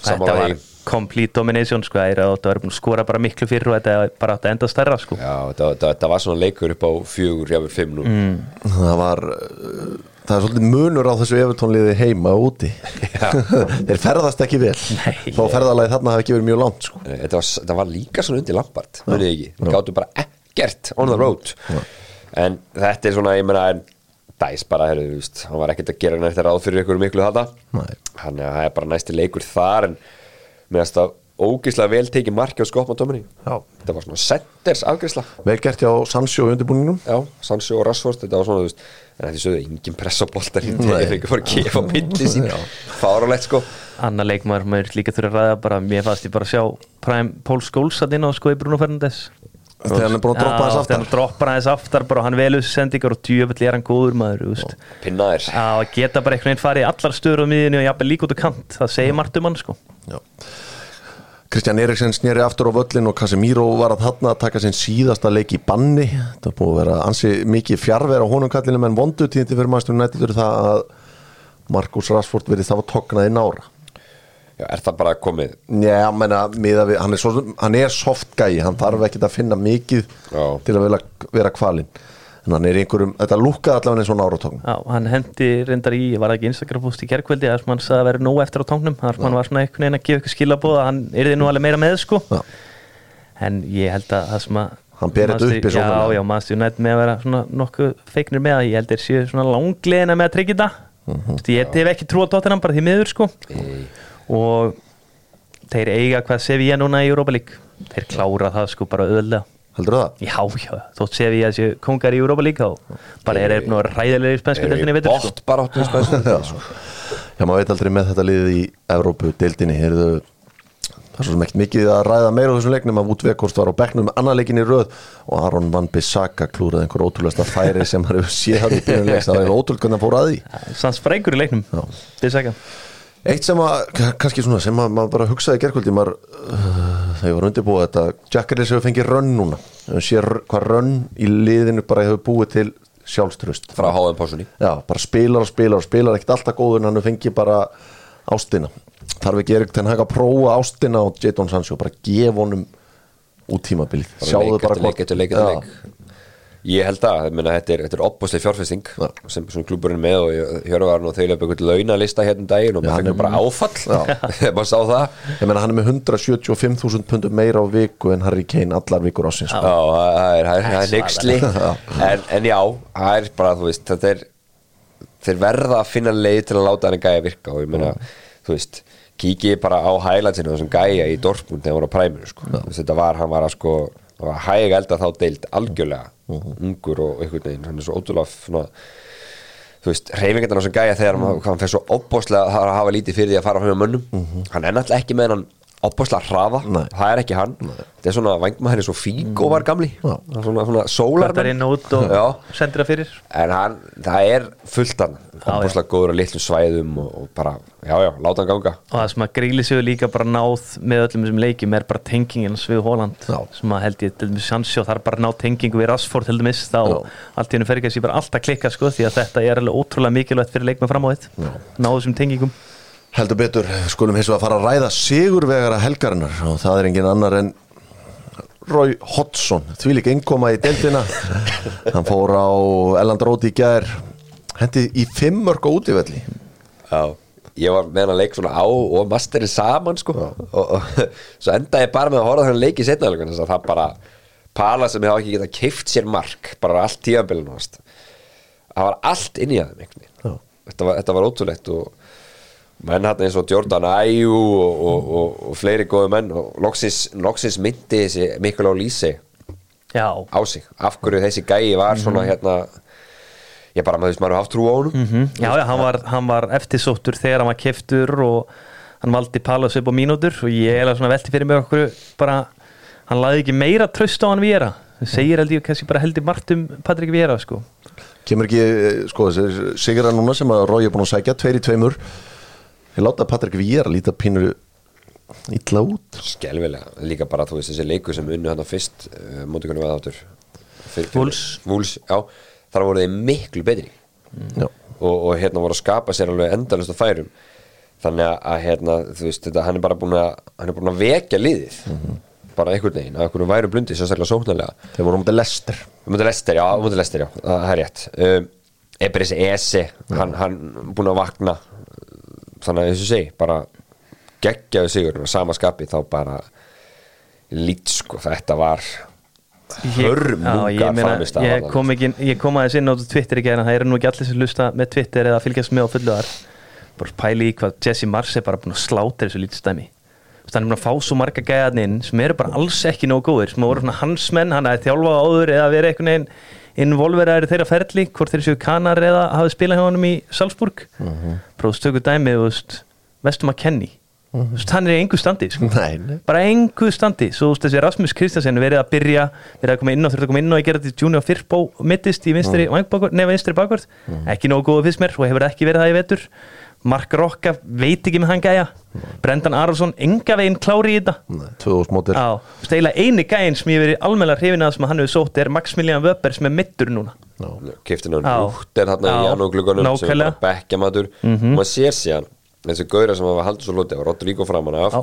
Sammála því.
Complete domination sko. þeir áttu að vera búin að skora bara miklu fyrir og þetta bara áttu að enda stærra sko.
já, þetta, var svona leikur upp á fjögur, jáfnir fimm nú
Mm.
það var uh, það er svolítið munur á þessu Everton liði heima og úti þeir ferðast ekki vel
Nei.
þó ferðalagi þarna hafi ekki verið mjög langt sko.
þetta var, þetta var líka svona undir Lampard munið ekki, við gáttu bara ekkert on the road en þetta er svona, ég meina en Dæs bara, heyrðu, þú veist, hann var ekkert að gera nægt ráð fyrir ykkur miklu þetta
Nei.
hann er, það er bara næsti leikur þar en meðast að ógislega vel tekið marki á skopma tóminni
Já.
þetta var svona setters afgriðsla
vel gert hjá Sancho í undirbúningnum.
Já, Sancho og Rashford, þetta var svona veist, en þetta sögðu engin press á boltar
Nei.
þegar þeir ekki fór að gefa á milli sín fáralegt sko.
Annar leikmaður maður líka þurfa að ræða bara mér fannst ég bara að sjá Prime Paul Scholes að inn á sko í Bruno Fernandes.
Þegar hann er búin að droppa þess
þegar
aftar.
hann droppar aðeins aftar bara, hann velur þessu sendingar og djöfull er hann góður maður þú veist.
Pinnaðir
að geta bara einhvern veginn farið í allar stöður á miðinu og jafnvel líka út á kant. Það segir margt um hann sko
Já. Kristján Eriksen snýri aftur á völlin og Casemiro var að þarna að taka sinn síðasta leik í banni er búið að vera ansi mikið fjárver á honum kallinu en vondu tíðindi fyrir maður nættið fyrir það að Markus Rashford verið það var tóknað í nára
Já, er það bara komið
Já, menna, við, hann, er svo, hann er soft gæi, hann þarf ekkert að finna mikið
Já.
til að vera, vera kvalinn en hann er í einhverjum, þetta lúkaði allavega eins og nára tókn
Já, hann hendi reyndar í, var það ekki Instagram post í gerkvöldi þar sem hann sagði að vera nóg eftir á tóknum þar sem hann var svona einhvern veginn að gefa ykkur skilabóð að hann yrði nú alveg meira með sko.
Já.
en ég held að það sem að
Hann ber þetta
Manchester-
uppi svona.
Já, já, maður stjórnætt með að vera svona nokkuð feiknir með að ég held þeir séu svona langleina með að tryggja
Mhm.
Þú veist, ég hef ekki trú á Tottenham bara því miður sko. Og þeir eiga hvað sé við núna í Europa League. Þeir klára það sko bara öðlega
Heldur það?
Já, já, þótt sé við þessi kongar í Europa League þá bara er þeir nú ræðilegir í spænsku deildinni veitur sko.
Bótt bara áttu í spæsum
Já, maður veit aldrei með þetta liðið í Evrópu, deildinni, heyrðu það er svo ekkert mikið að ræða meira á þessum leiknum að Wout Weghorst var á bekknum með annar leikin í röð og Aron Van Bissaka klúraði einhver ótrúlega færi sem hann hefur séð hann í byrjun leiks. Það var ótrúlega hann fór að því.
Sanns sprengur í leiknum Bissaka
Eitt sem að, kannski svona, sem að maður bara hugsaði í gerkvöldi, maður, uh, þegar ég var undirbúið þetta, Jack Grealish hefur fengið rönn núna, hefur séð hvað rönn í liðinu bara hefur búið til sjálfströst.
Frá háðum pásunni
Já, bara spilar og spilar og spilar ekkert alltaf góður en hann fengið bara ástina. Þarf ekki Erik Ten Hag að prófa ástina og Jadon Sancho, bara gefa honum út tímabilið.
Bara leik leik eftir leik leik Ég held að, ég meina, þetta er, er opbúslega fjárfesting
Já.
sem, er með og ég- Hjörvar nú þeir upp einhvern launalista hérna um daginn og maður nú bara áfall. Maður sá það.
Ég meina hann er með 175.000 pundum meira á viku en Harry Kane allar vikur ásins.
Já, það er, er, er neyksli en, en já, það er bara, þú veist þetta er, þeir verða að finna leið til að láta hann gæja virka og ég meina, þú veist, kíkið bara á hælansinu þessum gæja í Dortmund þegar hann var á præminu, sko, þetta var, hann var að sko, hæg elda þá deild algjörlega, ungur og einhvern veginn, hann er svo ótrúlega svona þú veist, reyfingarnar á þessum gæja þegar hann, hann fer svo opbóðslega að hafa lítið fyrir því að fara á mönnum. Hann er náttúrulega ekki með hann opbóðslega hraða,
Nei.
það er ekki hann. Þetta er svona, vangmaður er svo Figo var gamli.
Já.
svona, svona sólar
Kvartar inn og út og sendir það fyrir.
En hann, það er fullt hann opbóðslega góður á litlum svæðum og, og bara, já já, láta hann ganga.
Og það sem að gríli sig líka bara náð með öllum þessum leikjum er bara tengingin við Holland
Já.
sem að held ég til dæmis Sancho þar bara ná tengingu við Rashford til dæmis þá allt í hennu fer ekki að sé bara alltaf klikka sko því að þetta er alveg ótrúlega mikilvægt fyrir leikmenn fram á þitt ná þessum tengingum.
Heldur betur, skulum hins vegar að fara að ræða sigurvegara helgarinnar og það er engin annar en Roy Hodgson, því líka innkoma í deildina. Hann fór á Elland Róti í gær hendi í fimm mörg og útivelli
já ég var með hann að leik svona á og masterinn saman sko. Og, og svo endaði ég bara með að horfa þannig leik í setna þess að það bara pala sem hefði ekki getað keift sér mark bara allt tíðanbylun það var allt inn í aðeim þetta var, þetta var ótrúlegt og menn hann eins og Jordan Ayew og, og, og, og fleiri góðu menn og loksins, loksins myndi þessi Mikkel
já,
á sig. Af hverju þessi gæi var svona hérna ég bara, maður veist, maður haft trú á honum.
Mm já, já hann, var, hann var eftirsóttur þegar hann var keftur og hann valdi Palas upp á mínútur og ég er svona velti fyrir mig okkur bara, hann laði ekki meira tröst á hann Viera það segir held ég kannski bara heldur margt um Patrik Viera sko.
Kemur ekki, eh, sko, þessi sigra núna sem að Roy er búin að sækja, tveir í tveimur. Ég láta Patrik Víera líta pínur illa út.
Skelvilega, líka bara þú veist þessi leiku sem unnu hann fyrst uh, móti hvernig var það áttur
Wolves.
Vúls, já, þar voru þeir miklu betri.
Já.
og, og hérna voru að skapa sér alveg endalist á færum. Þannig að, að hérna, þú veist, þetta, hann er bara búin að hann er búin að vekja liðið. Bara einhvern veginn, að einhvern væru blundi sérstaklega sóknarlega.
Þeir voru um þetta lester
um þetta lestir, já, um þetta lestir, já, það er rétt. Um, Ebris Ese hann, hann búin að vakna. Þannig að þessu segi, bara geggjaðu sigur, og sama skapi þá bara lít sko, þetta var hörmungar framist
ég kom, ekki, ég kom aðeins inn á Twitter í gæðina, það eru nú ekki allir sem lusta með Twitter eða fylgjast með á fullu þar. Bara pæli í hvað Jesse Mars er bara búin að sláta þessu lítið stæmi hann er búin að fá svo marga gæðan inn sem eru bara alls ekki nógu góðir sem voru hans menn, hann er þjálfa áður eða verið einhvern veginn involveraður þeirra ferli, hvort þeir séu kanar eða hafið spilað hjá honum í Salzburg. Uh -huh. prófst tökur dæmi, veist Vestum að kenni hann er í engu standi sko.
Nei, nei.
bara engu standi. Svo þessi Rasmus Kristjansen verið að byrja verið að koma inn á, þurfti að koma inn á að gera þetta Junior Firpo mittist í vinstri, mm. bakvörð ekki nógu góðu fyrst mér og hefur ekki verið það í vetur. Mark Rokka veit ekki með hann gæja. Brendan Aronsson enga veginn klári í þetta.
Nei, 2000 mótir.
Já, þú veist, eiginlega eini gæinn sem ég verið almennilega hrifin að sem hann hefur sótt er Maximilian Wöber sem er mittur núna
keftin hann út er þarna í
Já.
janúgluggunum sem er bekkjamatur og maður sér síðan þessi gauðra sem hafa haldið svo lótið var Rodrigo framan af.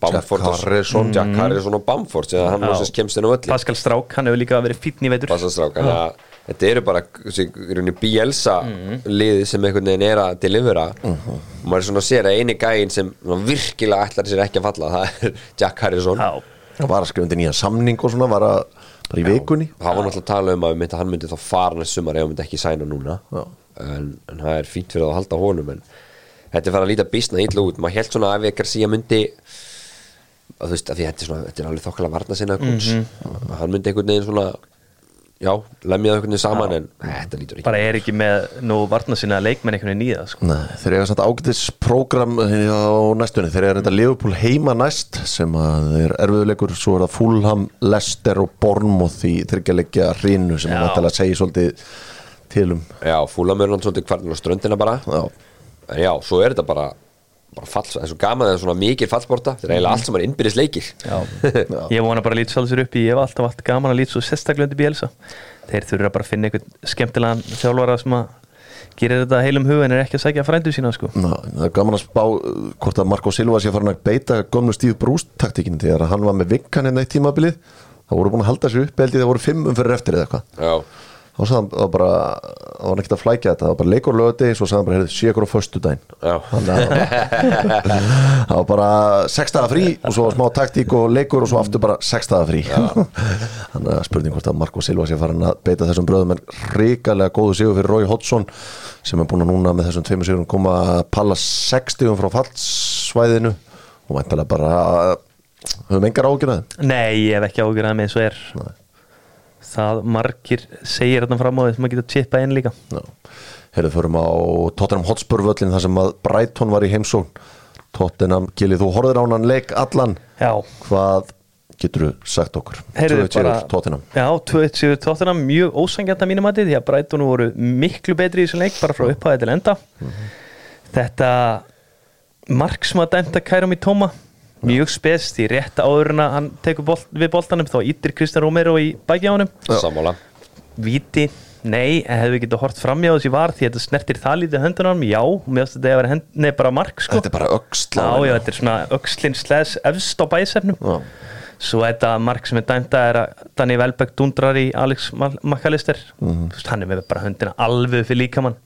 Bamford
Jack
og-
Harrison.
Jack Harrison og Bamford sem hann sem kemst inn á öllu
Pascal Strák, hann hefur líka verið fínn í vetur.
Passastrák, þannig að þetta eru bara þessi, í rauninni Bielsa
Mhm.
liðið sem einhvern veginn er að delivera. Og maður er svona að sér að eini gæinn sem svona virkilega ætlar sér ekki að falla það er Jack Harrison
Já,
Það var að skrifa undir nýja samning og svona var að bara í vikunni.
Það var náttúrulega að tala um að hann myndi þá fara næst sumar ef hann myndi ekki sæna núna.
Já.
en, en það er fínt fyrir að halda honum en þetta er farið að líta bísna illa út. Maður held svona að ekkert síðan myndi að þú veist, að þetta er, svona, þetta er alveg þokkala varna sinna mm hann myndi einhvern veginn svona já, lemja það einhvern veginn saman en þetta lítur ekki
bara er ekki með nú varna sinna leikmenn einhvern veginn það sko.
Nei, þeir eiga samt ágætis prógram á næstunni, þeir eiga reynda Liverpool heima næst sem að er erfiðuleikur svo er það Fulham, Leicester og Bournemouth í þryggjalegja hrinu sem
Já.
er náttúrulega að segja svolítið til um.
Já, fúlamörnum svolítið kvarnin á ströndina bara.
Já.
En já, svo er þetta bara, bara fall, það er svo gaman að það er svona mikið fallsporta. Það er eiginlega allt sem er innbyrðis leikir
Já. ég vona bara að lítið svolítið sér upp í ég hef alltaf allt gaman að lítið svo sérstaklega undir Bielsa. Þeir þurfa bara að finna einhvern skemmtilegan þjálfara sem að gerir þetta heilum hug en er ekki að sækja frændu sína sko.
Ná, það er gaman að spá uh, hvort að Marco Silva sé farin að beita gömlu Steve Bruce taktikinu þegar hann var með vinkan hérna eitt tímabilið það voru búin að halda sér upp ég það voru fimm umfyrir eftir eða eitthvað.
Já,
þá sagði hann það var bara það var ekkert að flækja þetta, það var bara leikur lögði svo sagði hann bara, heyrðu, sé ykkur á daginn
já,
það var bara sex dagar frí og svo smá taktík og leikur og svo aftur bara sex dagar frí. Þannig að spurning hvort að Marco Silva sé farin að beita þessum bröðum en ríkalega góðu sigur fyrir Rói Hodgson sem er búin að núna með þessum tveimur sigurum koma að palla 60 frá fallsvæðinu og væntalega bara höfum engar ágjörðað
nei, ég hef ekki ágjörð að með og er það margir segir þetta fram á því sem maður getur chippað inn líka.
Herðu förum á Tottenham Hotspur völlin þar sem að Brighton var í heimsón Tottenham, Gili, þú horfður á hann leik allan.
Já,
hvað getur þú sagt okkur?
Heyrðu,
2-1 sigur Tottenham.
Já, 2-1 sigur Tottenham, mjög ósangjant að mínum að því að Brighton voru miklu betri í þessum leik bara frá upphæði til enda. Þetta mark sem að dæmta Kærum í tóma mjög spest í rétt áður en að hann tekur bolt, við boltanum þá ítir Kristján Romero í bæki á
sammála.
Víti, nei, hefðu við getað hort framjá þessi var því þetta snertir það lítið höndunum já, finnst þetta að vera hend, nei, bara mark sko.
Þetta er bara
já, þetta er svona öxlin sles efst á bæsefnum
Já.
Svo þetta mark sem er dæmda er að Danny Welbeck dundrar í Alex McAllister. Mm. Hann er með bara höndina alveg fyrir líkamann.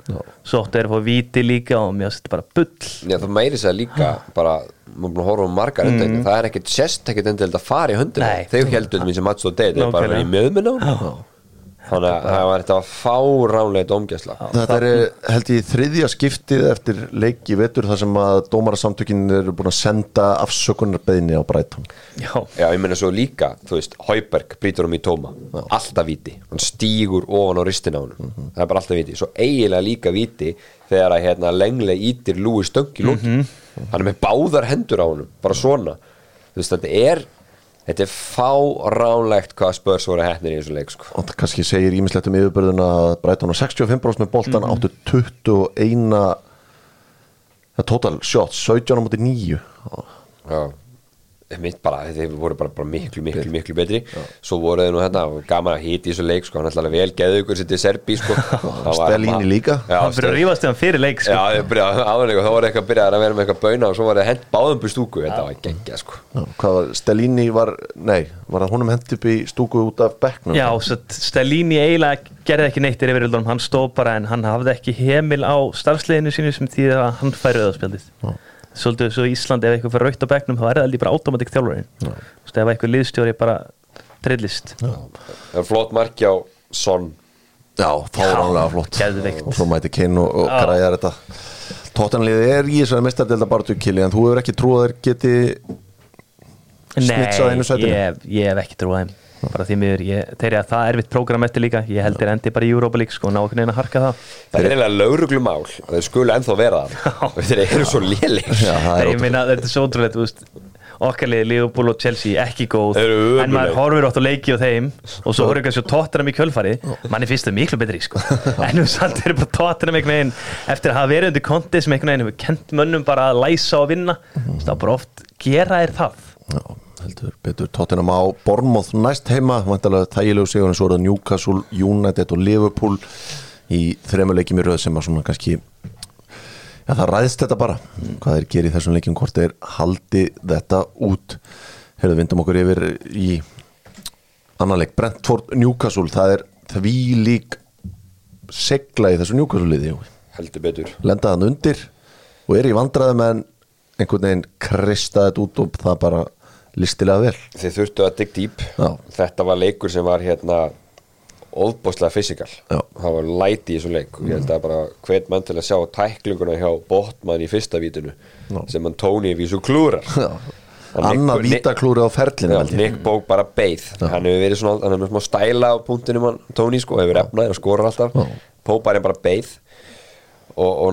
Svo áttu er að fá víti líka og mér þetta bara bull.
Já, það meiri sér líka bara maður er búin að horfa um margar mm. það er ekkert sérst ekkert endilega að fara í höndina. Þeir heldur þetta sem Mats og Deit er bara að í möðminn á þannig að það var þetta fáránleit omgæsla
Þetta er held ég þriðja skiptið eftir leik í vetur þar sem að dómarasamtökin eru búin að senda afsökunarbeðni á Brighton.
Já,
Já, ég meina svo líka, þú veist, Hauberg brýtur um í tóma, alltaf viti hann stígur ofan á ristin á hann það er bara alltaf viti, svo eiginlega líka viti þegar að hérna lenglega ítir Lúi stöng í lóki, hann er með báðar hendur á hann, bara svona. Þú veist, þetta er þetta er fáránlegt hvað spörs voru hefnir í þessu leik, sko.
Og það kannski segir ímislegt um yfirbörðuna að Brighton á 65% með boltan
Mhm.
áttu 21 það total shots 17 á móti 9
Já bara, þeir voru bara, bara miklu, miklu, miklu betri. Svo voru þeir nú hérna gaman að hiti í þessu leik, sko, hann ætlaði vel geðu ykkur sitt í Serbi, sko
Stellini líka.
Já,
hann fyrir að rífast þegar fyrir leik sko.
Já, byrjaði eitthvað, þá var eitthvað að byrja að vera með eitthvað bauna og svo var það hent báðum búið stúku, þetta var geggja sko.
Já, hvað var, Stellini var, nei var það honum hent upp í stúku út af bekknum?
Já, svo Stellini eiginlega gerði ekki neitt í yfiröldunum, hann stóð bara en hann hafði ekki hemil á starfsleginu sínu sem því að Svolítið svo í Íslandi ef eitthvað fyrir raukt á bekknum þá er það aldrei bara automatik þjálfurinn Þú veist, ef eitthvað liðstjóri bara trillist.
Það var flott marki á Son.
Já, fáránlega flott. og svo mæti Kane og, og
Já.
græjar þetta. Tottenliðið er í þessari mestardelda baratu kili en þú hefur ekki trúið að þeir geti snitsað einu
Nei,
sætinu
ég, ég hef ekki trúið þeim bara því miður, þeir eru að það er erfitt prógram eftir líka, ég held þeir endi bara í Europa League sko, ná okkur neina að harka það.
Það er eiginlega lauruglumál þeir skulu ennþá vera það. Þeir eru svo lélir
það
ég meina þetta er svo ótrúlega þú veist. Okkarlið Liverpool og Chelsea ekki góð. En maður horfir átt á leiki og þeim og svo horfir kannski á Tottenham í kjölfari manni finnst þau miklu betri sko. en nú samt eru bara Tottenham einhvern veginn eftir að hafa verið undir konti sem einhvern veginn kent mönnum bara að læsa og vinna þá bara oft gera er það
heldur betur Tottenham á Bournemouth næst heima. Vantarlega þægilegu sigur en svo er það Newcastle, United og Liverpool í þremur leikjum í röð sem að svona kannski já það ræðst þetta bara hvað þeir gera í þessum leikjum hvort þeir haldi þetta út. Hefur vindum okkur yfir í annan leik, Brentford Newcastle það er því lík segla í þessu Newcastle liði.
Heldur betur.
Lenda hann undir og er í vandræðum en einhvern veginn krista þetta út og það bara listilega vel.
Þeir þurftu að dig deep.
Já.
Þetta var leikur sem var hérna óðbóðslega fysikal
Já.
það var læti í þessu leik. Og ég held að bara hvet mann til að sjá tæklinguna hjá Botman í fyrsta vítinu sem hann Tony vísu klúrar. Hann
annað
Nick-
vítaklúri á ferlinu
Já. Nick Bók bara beið. Hann hefur verið svona, hann hefur smá stæla á punktinum hann, Tony sko, hefur efnaðir og skorar alltaf.
Já.
Bók bara beið og, og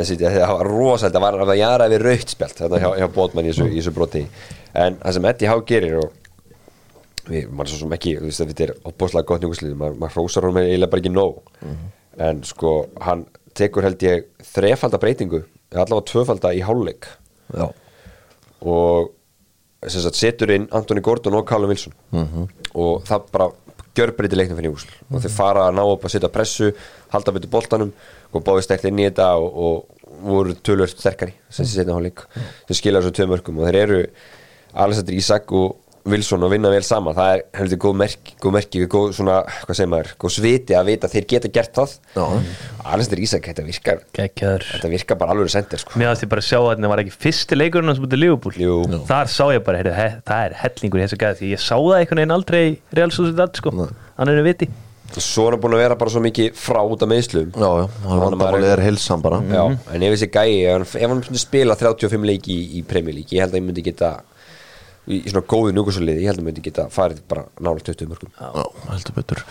þessi, það var rosalega, það var að jara við raukt spjalt þarna hjá, hjá þessu, í þessu broti en það sem Eddie Há gerir og við, maður svo sem ekki, þú veist að þetta er opbóðslega gott njúkuslið, maður, maður hrósar honum eiginlega bara ekki nóg. En sko, hann tekur held ég þrefalda breytingu, eða allavega tvöfalda í hálfleik.
Já.
og sagt, setur inn Anthony Gordon og Callum Wilson. Og það bara gjörbreytir leiknum fyrir Júsl og þeir fara að ná upp að setja pressu halda betur boltanum og báði stegt inn í þetta og, og voru tölvöld sterkari sem sé setna hálfleik. Sem skilja þessu tvö mörgum og þeir eru Alexander Isak og Wilson að vinna vel saman það er heldur góð merki, góð merki góð svona, hvað segir maður, góð sviti að vita að þeir geta gert það
Já.
Alexander Isak, þetta virkar
Gekkjaður.
þetta virkar bara alveg sendir sko.
Mér átti bara að sjá að þetta var ekki fyrsti leikurinn Liverpool
Jú. Já.
Þar sá ég bara, heyrðu, he, það er hellingur í þessu gæði því ég sá það einhvern veginn aldrei Real Sociedad sko, hann er viti
svo er hann búin að vera bara svo mikið frá út af meðslum
Já, já,
Hann
er heilsan bara
Já, en ef þessi gæi, ef hann, spila 35 leiki í, í Premier League, ég held að ég myndi geta í, í svona góðu njúkursuliði, ég held að myndi geta farið bara nála 20 mörgum
Já, heldur betur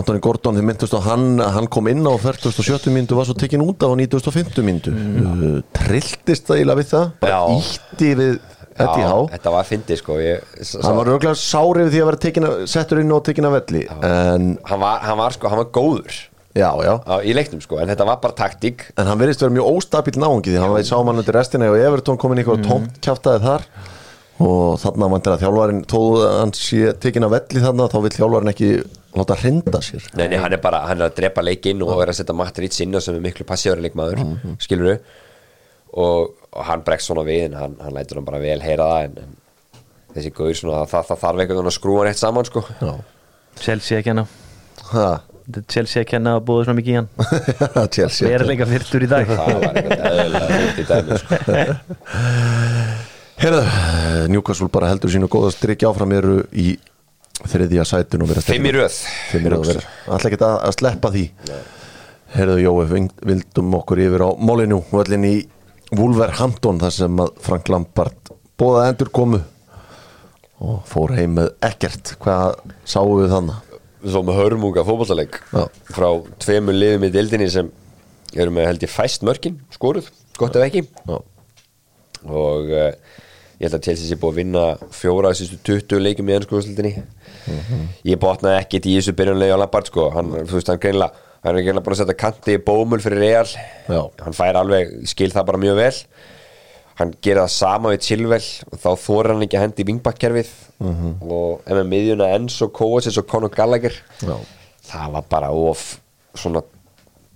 Antoni Gordon, þið myndust að hann, hann kom inn á 47. myndu, var svo tekin út á 95. myndu mm. Trilltist það íla við það? Bara
Já.
ítti við Eddie Há
þetta var fyndið sko ég,
Hann var örgulega sárið því að vera tekin að, settur inn og tekin að velli En,
hann, var, hann var sko, hann var góður
já, já
á, í leiknum sko, en þetta var bara taktík
En hann verðist vera mjög óstabill náungi því hann veit sá mann undir restina og Evertón kom inn í eitthvað tómt kjáftaði þar og þarna vantir að þjálfarin þó að hann sé tekin að velli þarna þá vil þjálfarin ekki láta hrinda sér.
Nei, nei, hann er bara, hann er að drepa leikinn og er að setja Matrix inn og sem er miklu passífari leikmaður mm -hmm. skilur og, og hann bregst svona við en hann, hann lætur hann bara vel heyra það en, en þessi gauður svona, það, það þarf einhvern veginn að skrúa hann eitt saman sko.
Já,
Chelsea að kenna.
Ha,
Þetta er Chelsea að kenna að búið svona mikið í hann.
Chelsea
Það er leika fyrtur í dag.
Það var eitthvað eðlilega
Herðu, Newcastle bara heldur sínu góða strikki áfram eru í þriðja sætun og vera
Fimm í röð.
Fimm í röð Alltaf ekki að, sleppa því. Herðu við vildum okkur yfir á Molinu og allir í Wolverhampton þar sem að Frank Lampard bóða endur komu og fór heim með ekkert. Hvað sáum við þannig
Svo með hörmunga fótballaleik
Já.
frá tveimur liðum í dildinni sem eru með held ég fæst mörkin skoruð, gott ef ekki.
Já,
og uh, ég held að Chelsea sé búið að vinna fjóra af sístu 20 leikum í ennskóðslutinni ég botnaði ekkert í þessu byrjunlegi á Lampard sko, hann, þú veist, hann greinlega hann er greinlega búin að setja kanti í bómul fyrir Real.
Já.
hann fær alveg, skil það bara mjög vel. Hann gerir það sama við Chilwell og þá þórar hann ekki að hendi í vingbakkerfið og ef með miðjuna Enzo Kovacic og Conor Gallagher
Já.
það var bara of svona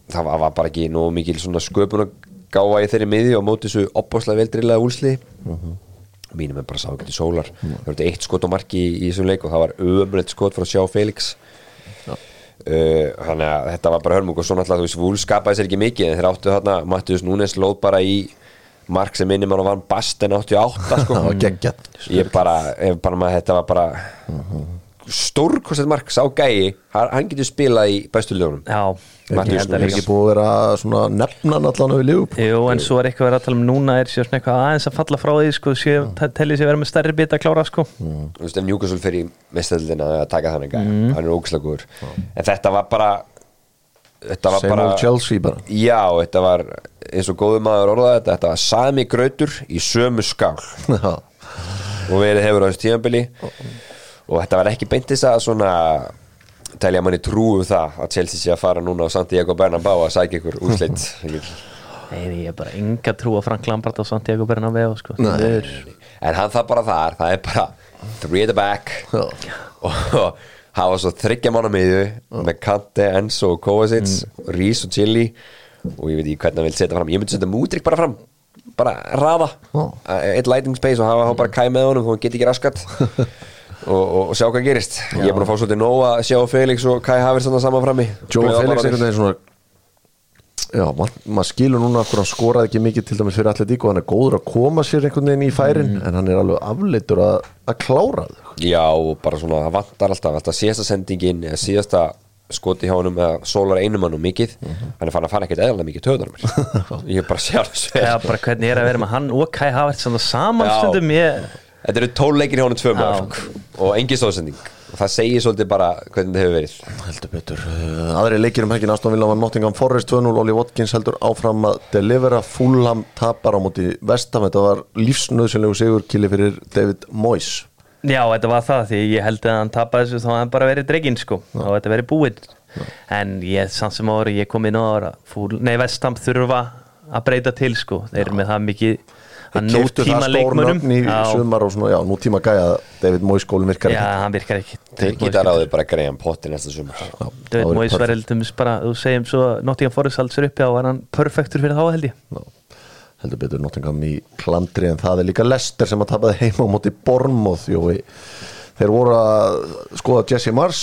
það var, var bara ekki nógu mikil sköpun að gáa í þeirri miðju og móti þessu opbáslega veldrilega úlsli mínum er bara sá ekki til sólar. Það var eitt skot á marki í, í þessum leik og það var ömulegt skot frá sjá Felix. Uh, þannig að þetta var bara hörmung og svo náttúrulega þú veist, Vúl skapaði sér ekki mikið en þeir áttu þarna, Mattius Núnes lóð bara í mark sem minnum hann og vann Basten 88 sko.
Var
ég bara, ég bara maður, þetta var bara stórkostið mark, sá gæi hann, getur spilað í
held
Það
að
er ekki búið að vera svona nefnan allan við Liverpool.
Jú, en svo er eitthvað að vera að tala um núna er sér svona eitthvað aðeins að falla frá því sko, sé, tellið sér vera með stærri bit að klára sko.
Þú veist, ef Newcastle fyrir í mestöldina að taka þannig gæja,
Mhm.
hann er ógislega góður. En þetta var bara þetta var
Same
bara
old Chelsea bara.
Já, þetta var eins og góður maður orðaði þetta þetta var sami grautur í sömu skál. Og verið hefur á þessu tímabili og þetta var ekki beint þess að svona telja manni trú um það að Chelsea sé að fara núna á Santiago Bernabéu að sækja ykkur úrslit.
Nei, ég er bara enga trú á Frank Lampard og Santiago Bernabéu sko.
Nei.
Það er,
en hann það bara þar, það er bara three at the back. Og hafa svo þryggja mánu miðju með Kante, Enzo og Kovacic
Mm.
Rís og Chili. Og ég veit ekki hvernig hann vil setja fram. Ég myndi setja Múdrik bara fram. Bara raða,
Já.
eitt lighting space og hafa þá bara kæ með honum þó hann geti ekki raskat og, og, og sjá hvað gerist. Ég er búin að fá svolítið nóg að sjá Felix og Kai Havers þannig saman frammi.
Joe
Blöða
Felix veginn svona Já, maður mað skilur núna hann skoraði ekki mikið til dæmis fyrir allir og hann er góður að koma sér einhvern veginn í færin
Mm.
en hann er alveg afleitur að, að klára þau.
Já, bara svona, það vantar alltaf alltaf síðasta sendingin, eða síðasta skoti hjá honum, eða sólar einum mannum mikið. Hann er fann að fara ekkert eðalega mikið töðar mér. Ég er bara að sjá þessu
Já, bara hvernig er að vera með hann og Kai Havertz saman saman
Já.
stundum. Ég,
Þetta eru tól leikir hjá honum tvö
Já.
mörg og engin stóðsending og það segir svolítið bara hvernig þetta hefur verið.
Heldur betur. Uh, aðri leikir um helgin Aston Villa var Nottingham Forest 2-0 Oli Watkins heldur áfram að delivera. Fulham tapar á móti vestam þetta var lífsnöðsynlegu sigur kili fyrir David Moyes.
Já, þetta var það því ég held að hann tapaði þessu þá hann bara verið dreginn sko. Og þetta verið búinn en ég samt sem ári, ég kom inn á ára nei, Vestam þurfa að breyta til sko, þeir eru með það mikið að nú
Keyptu
tíma
það stór
leikmönum
í sumar og svona, já, nú tíma gæja David Moyes skólinn virkar
Já,
ekki.
hann virkar ekki.
Þeir geta ráðið bara Graham Potter næsta sumar.
Það
David Moyes til dæmis bara, þú segjum svo Nottingham Forest alls er uppi á, var hann perfektur fyrir þá held ég?
Já, heldur betur Nottingham í klandri en það er líka Lester sem að tapaði heima á móti Jói. þeir voru að skoða Jesse Mars.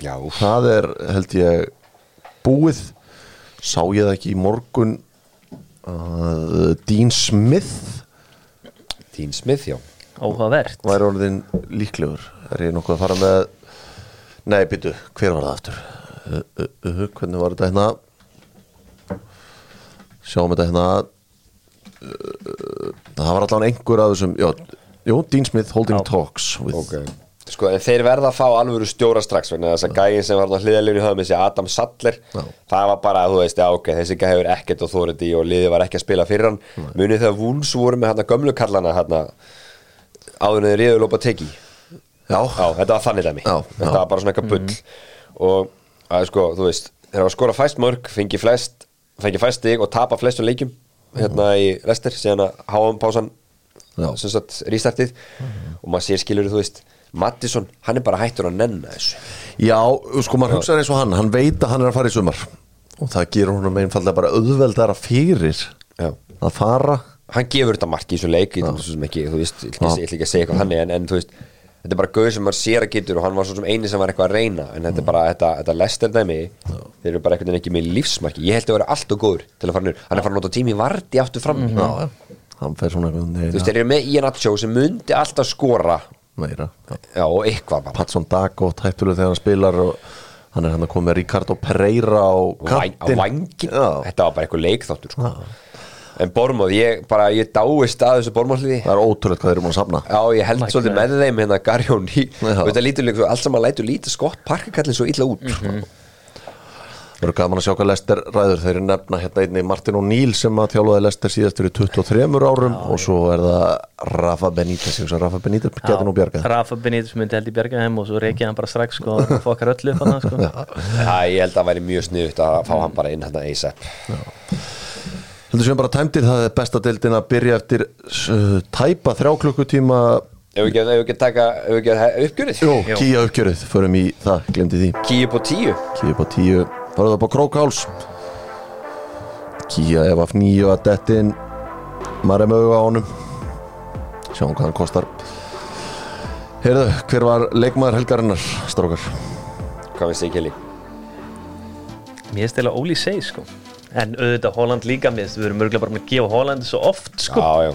Já,
það er held ég búið. Sá ég það ekki í morgun að Dean Smith
Dean Smith, já.
Óhugavert
væri orðin líklegur? Er ég nokkuð að fara með nei, byttu, hver var það aftur? Uh, uh, uh, hvernig var þetta hérna? Sjáum þetta hérna. Uh, það var allan einhver af þessum jú, Dean Smith holding talks with,
Ok Sko, en þeir verða að fá alvöru stjóra strax vegna þess að gæin sem var á hliðalínu höfum þessi Adam Sattler,
Já.
það var bara þú veist, já ok, þessi gæi hefur ekkert authority og liðið var ekki að spila fyrir hann. Munið þegar Wolves voru með hérna gömlu kallana hérna, áður en þeir riðu lópa teki
já,
Já, þetta var þannig dæmi.
Já,
Þetta
já.
var bara svona eitthvað bull. Og að sko, þú veist Þeir hafa skorað fæst mörg, fengi flest Fengi fæst stig og tapa flestum leikjum Hérna í Lester, síðan að háum pásan Mattisson, hann er bara hættur að nenna þessu.
Já, sko maður hugsaði eins og hann hann veit að hann er að fara í sumar. Og það gerur honum einfallega bara auðveldara fyrir
Já.
að fara.
Hann gefur þetta mark í þessu leik Ég svo sem ekki, þú veist, ég ætla ekki- að segja eitthvað þannig en, en þú veist, þetta er bara gauð sem maður sér að getur og hann var svo sem eini sem var eitthvað að reyna en þetta er bara, þetta, þetta Lester dæmi þeir eru bara einhvern veginn ekki með lífsmarki. Ég held að vera allt og góður til að fara nýr hann er fara að nota tími varti aftur fram.
Já, já, hann fer svona
þú veist, þeir eru með Ian Acho sem myndi alltaf skora
meira. Já.
og eitthvað bara.
Patson Dagot hættulega þegar hann spilar og hann er hann að koma með Ricardo Pereira á Já,
þetta var bara eitthvað leikþáttur sko. en Bormóð, ég bara, ég dáist að þessu Bormóðliði
það er ótrúlega hvað þeir eru búin að safna.
Já, ég held
My
svolítið með þeim hérna Garjón í, þetta lítur líka svo allt saman lætur lítið skott parkakallin svo illa út
Mhm.
Það eru gaman að sjá hvað Lester ræður. Þeir eru nefna hérna einni Martin O'Neill sem að þjálfaði Lester síðast fyrir 23 árum og svo er það Rafa Benítez. Rafa Benítez getur nú bjargað
Rafa Benítez myndi held í bjarga heim og svo reykja hann bara strax sko og fokkar öllu upp hann sko.
Já, ég held að það væri mjög sniðut að fá hann bara inn hérna ASAP
Heldur sem bara tæmdir það er besta deildin að byrja eftir uh, tæpa þrjá klukkutíma.
Ef við ekki, taka, uppgjörið.
Kýja uppgjörið, förum í það, glemdi því.
Kíu på tíu.
Kíja upp á tíu, það upp á Krókháls. Kíja ef af nýju að dettin með auga á honum. Sjáum hvað hann kostar. Heyrðu, hver var leikmaður helgarinnar, strókar?
Hvað finnst þið ekki lík?
Mér eða Óli segi sko. En auðvitað Holland líka finnst við erum örgulega bara með að gefa Holland svo oft sko.
Já, já.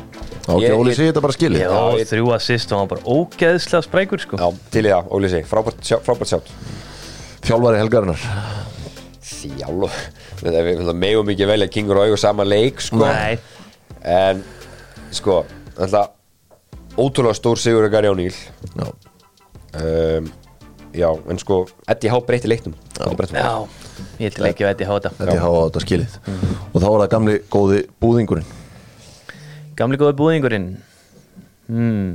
Ok,
Ég-
Óli
ég-
sé þetta bara skilið.
Já,
Já, ég-
þrjú assist og hann var bara ógeðslega sprækur sko.
Já, til í það, Óli sig, frábært sjátt.
Þjálfari helgarinnar
Þjálf Við megum ekki velja King Roy og sama leik sko.
Nei,
En sko alltaf, Ótrúlega stór sigur að Gary O'Neill.
Já,
um, Já, en sko Eddie Há breytti leiknum. Breytti
já, ég til ekki að þetta. Háta
þetta er hafa þetta skilið. Og þá er það gamli góði búðingurinn.
Gamli góði búðingurinn. Hmm.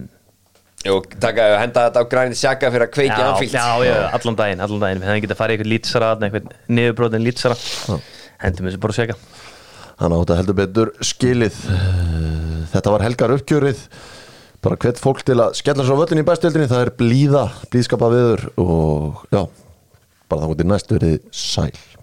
Jú, taka, henda þetta á grænið sjaka fyrir að kveiki
já,
anfílt
já, já, allan daginn, allan daginn. Við hefum getað farið í eitthvað lýtsara eitthvað niðurbrotin lýtsara. Hendum þessu bara að
Hann átt að heldur betur skilið. Þetta var helgar uppgjörið. Bara hvert fólk til að skella svo völlin í bestildinni Það er blíða, blíðskapa viður Og já, bara þá út í næstu verið sæl